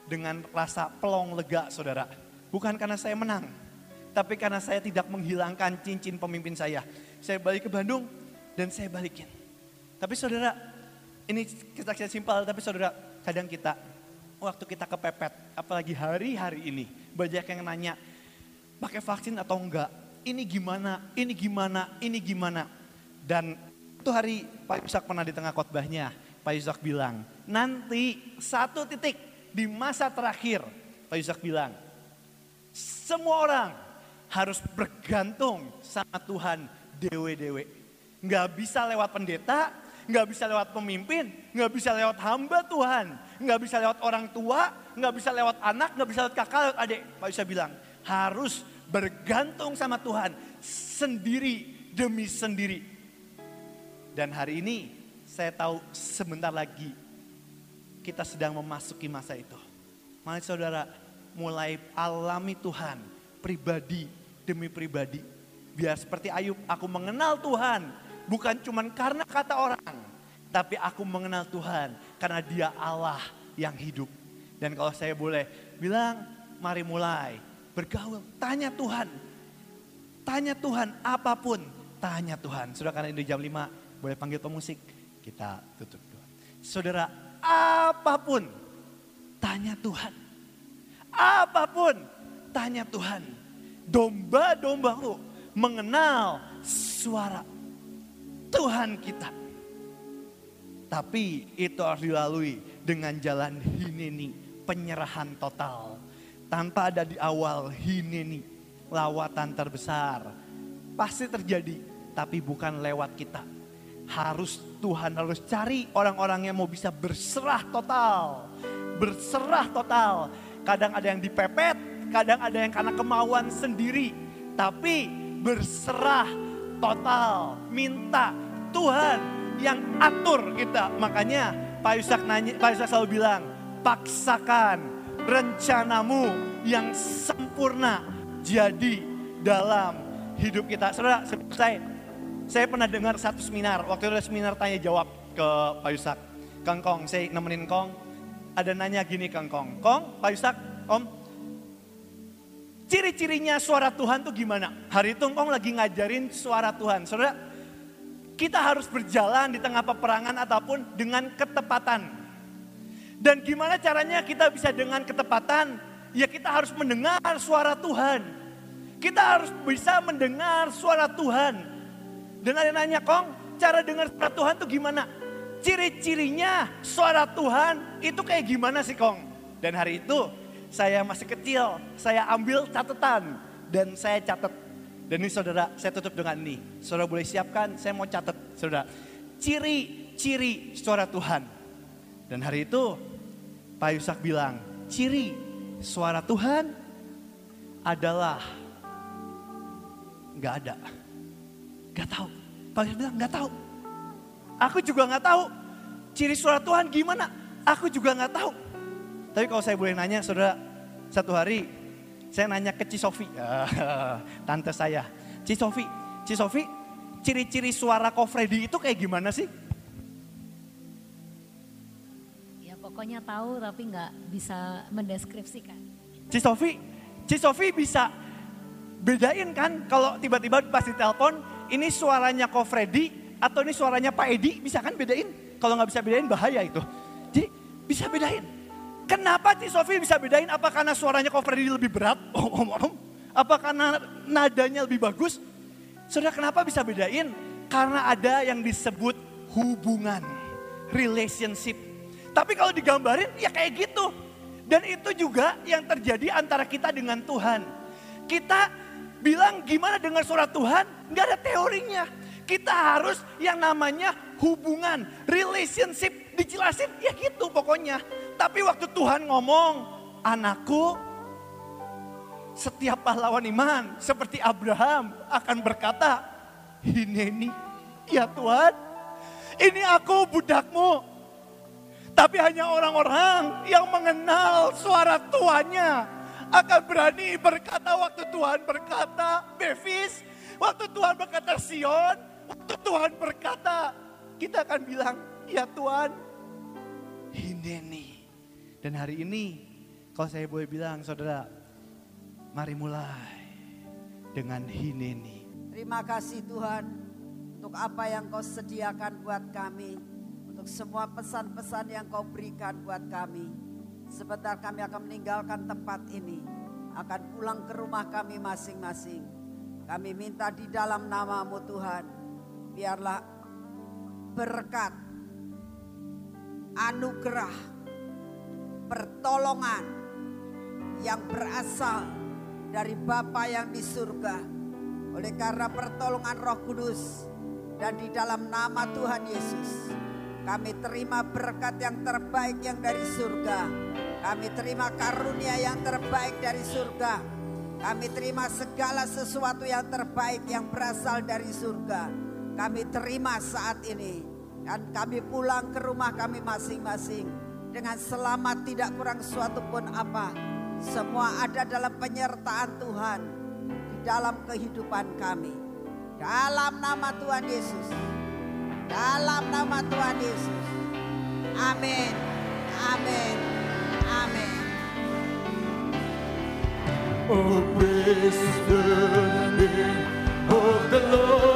Speaker 3: dengan rasa pelong lega saudara. Bukan karena saya menang, tapi karena saya tidak menghilangkan cincin pemimpin saya. Saya balik ke Bandung dan saya balikin. Tapi saudara, ini kesaksian simpel, tapi saudara, kadang kita, waktu kita kepepet, apalagi hari-hari ini, banyak yang nanya, pakai vaksin atau enggak, ini gimana, ini gimana, ini gimana. Dan itu hari Pak Yusak pernah di tengah khotbahnya, Pak Yusak bilang, nanti satu titik di masa terakhir, Pak Yusak bilang, semua orang harus bergantung sama Tuhan dewe-dewe. Nggak bisa lewat pendeta, nggak bisa lewat pemimpin, nggak bisa lewat hamba Tuhan, nggak bisa lewat orang tua, nggak bisa lewat anak, nggak bisa lewat kakak, lewat adik. Pak bisa bilang, harus bergantung sama Tuhan sendiri demi sendiri. Dan hari ini saya tahu sebentar lagi kita sedang memasuki masa itu. Mari saudara mulai alami Tuhan pribadi demi pribadi. Biar seperti Ayub, aku mengenal Tuhan bukan cuman karena kata orang, tapi aku mengenal Tuhan karena Dia Allah yang hidup. Dan kalau saya boleh bilang, mari mulai bergaul, tanya Tuhan. Tanya Tuhan apa pun, tanya Tuhan. Sudah karena ini jam 5, boleh panggil pemusik, kita tutup. Saudara, apa pun, tanya Tuhan. Apa pun, tanya Tuhan. Domba-dombaku mengenal suara Tuhan kita. Tapi itu harus dilalui dengan jalan hineni, penyerahan total. Tanpa ada di awal hineni, lawatan terbesar. Pasti terjadi, tapi bukan lewat kita. Harus Tuhan harus cari orang-orang yang mau bisa berserah total. Berserah total. Kadang ada yang dipepet, kadang ada yang karena kemauan sendiri. Tapi berserah total. Minta Tuhan yang atur kita. Makanya Pak Yusak nanya, Pak Yusak selalu bilang, paksakan rencanamu yang sempurna jadi dalam hidup kita. Saudara, saya, saya pernah dengar satu seminar, waktu itu ada seminar tanya jawab ke Pak Yusak. Kang Kong, saya nemenin Kong, ada nanya gini Kang Kong. Kong, Pak Yusak, Om, ciri-cirinya suara Tuhan tuh gimana? Hari itu Kong lagi ngajarin suara Tuhan. Saudara, kita harus berjalan di tengah peperangan ataupun dengan ketepatan. Dan gimana caranya kita bisa dengan ketepatan? Ya kita harus mendengar suara Tuhan. Kita harus bisa mendengar suara Tuhan. Dan ada nanya, Kong, cara dengar suara Tuhan tuh gimana? Ciri-cirinya suara Tuhan itu kayak gimana sih, Kong? Dan hari itu saya masih kecil, saya ambil catatan dan saya catat. Dan ini saudara, saya tutup dengan ini. Saudara boleh siapkan, saya mau catat, saudara. Ciri-ciri suara Tuhan. Dan hari itu Pak Yusak bilang, ciri suara Tuhan adalah nggak ada. Nggak tahu. Pak Yusak bilang nggak tahu. Aku juga nggak tahu. Ciri suara Tuhan gimana? Aku juga nggak tahu. Tapi kalau saya boleh nanya, saudara, satu hari saya nanya ke Cisofi, tante saya. Cisofi, Cisofi, ciri-ciri suara Ko Freddy itu kayak gimana sih?
Speaker 4: Ya pokoknya tahu tapi nggak bisa mendeskripsikan.
Speaker 3: Cisofi, Cisofi bisa bedain kan kalau tiba-tiba pas ditelepon ini suaranya Ko Freddy atau ini suaranya Pak Edi bisa kan bedain? Kalau nggak bisa bedain bahaya itu. Jadi bisa bedain. Kenapa Ci Sofi bisa bedain? Apa karena suaranya Ko Freddy lebih berat? Om, om, om. Apa karena nadanya lebih bagus? Saudara kenapa bisa bedain? Karena ada yang disebut hubungan, relationship. Tapi kalau digambarin ya kayak gitu. Dan itu juga yang terjadi antara kita dengan Tuhan. Kita bilang gimana dengan suara Tuhan? Nggak ada teorinya. Kita harus yang namanya hubungan, relationship dijelasin ya gitu pokoknya. Tapi waktu Tuhan ngomong, anakku setiap pahlawan iman seperti Abraham akan berkata, Hineni, ya Tuhan, ini aku budakmu. Tapi hanya orang-orang yang mengenal suara tuannya akan berani berkata waktu Tuhan berkata, Bevis, waktu Tuhan berkata Sion, waktu Tuhan berkata, kita akan bilang, ya Tuhan, Hineni. Dan hari ini, kalau saya boleh bilang, saudara, mari mulai dengan Hineni.
Speaker 5: Terima kasih Tuhan untuk apa yang kau sediakan buat kami. Untuk semua pesan-pesan yang kau berikan buat kami. Sebentar kami akan meninggalkan tempat ini. Akan pulang ke rumah kami masing-masing. Kami minta di dalam namamu Tuhan. Biarlah berkat, anugerah, pertolongan yang berasal dari Bapa yang di surga. Oleh karena pertolongan Roh Kudus dan di dalam nama Tuhan Yesus, kami terima berkat yang terbaik yang dari surga. Kami terima karunia yang terbaik dari surga. Kami terima segala sesuatu yang terbaik yang berasal dari surga. Kami terima saat ini dan kami pulang ke rumah kami masing-masing dengan selamat tidak kurang suatu pun apa. Semua ada dalam penyertaan Tuhan di dalam kehidupan kami. Dalam nama Tuhan Yesus, Dalam nama Tuhan Yesus. Amin. Amin. Amin.
Speaker 6: Oh, praise the the Lord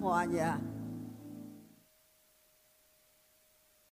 Speaker 5: amin, amin.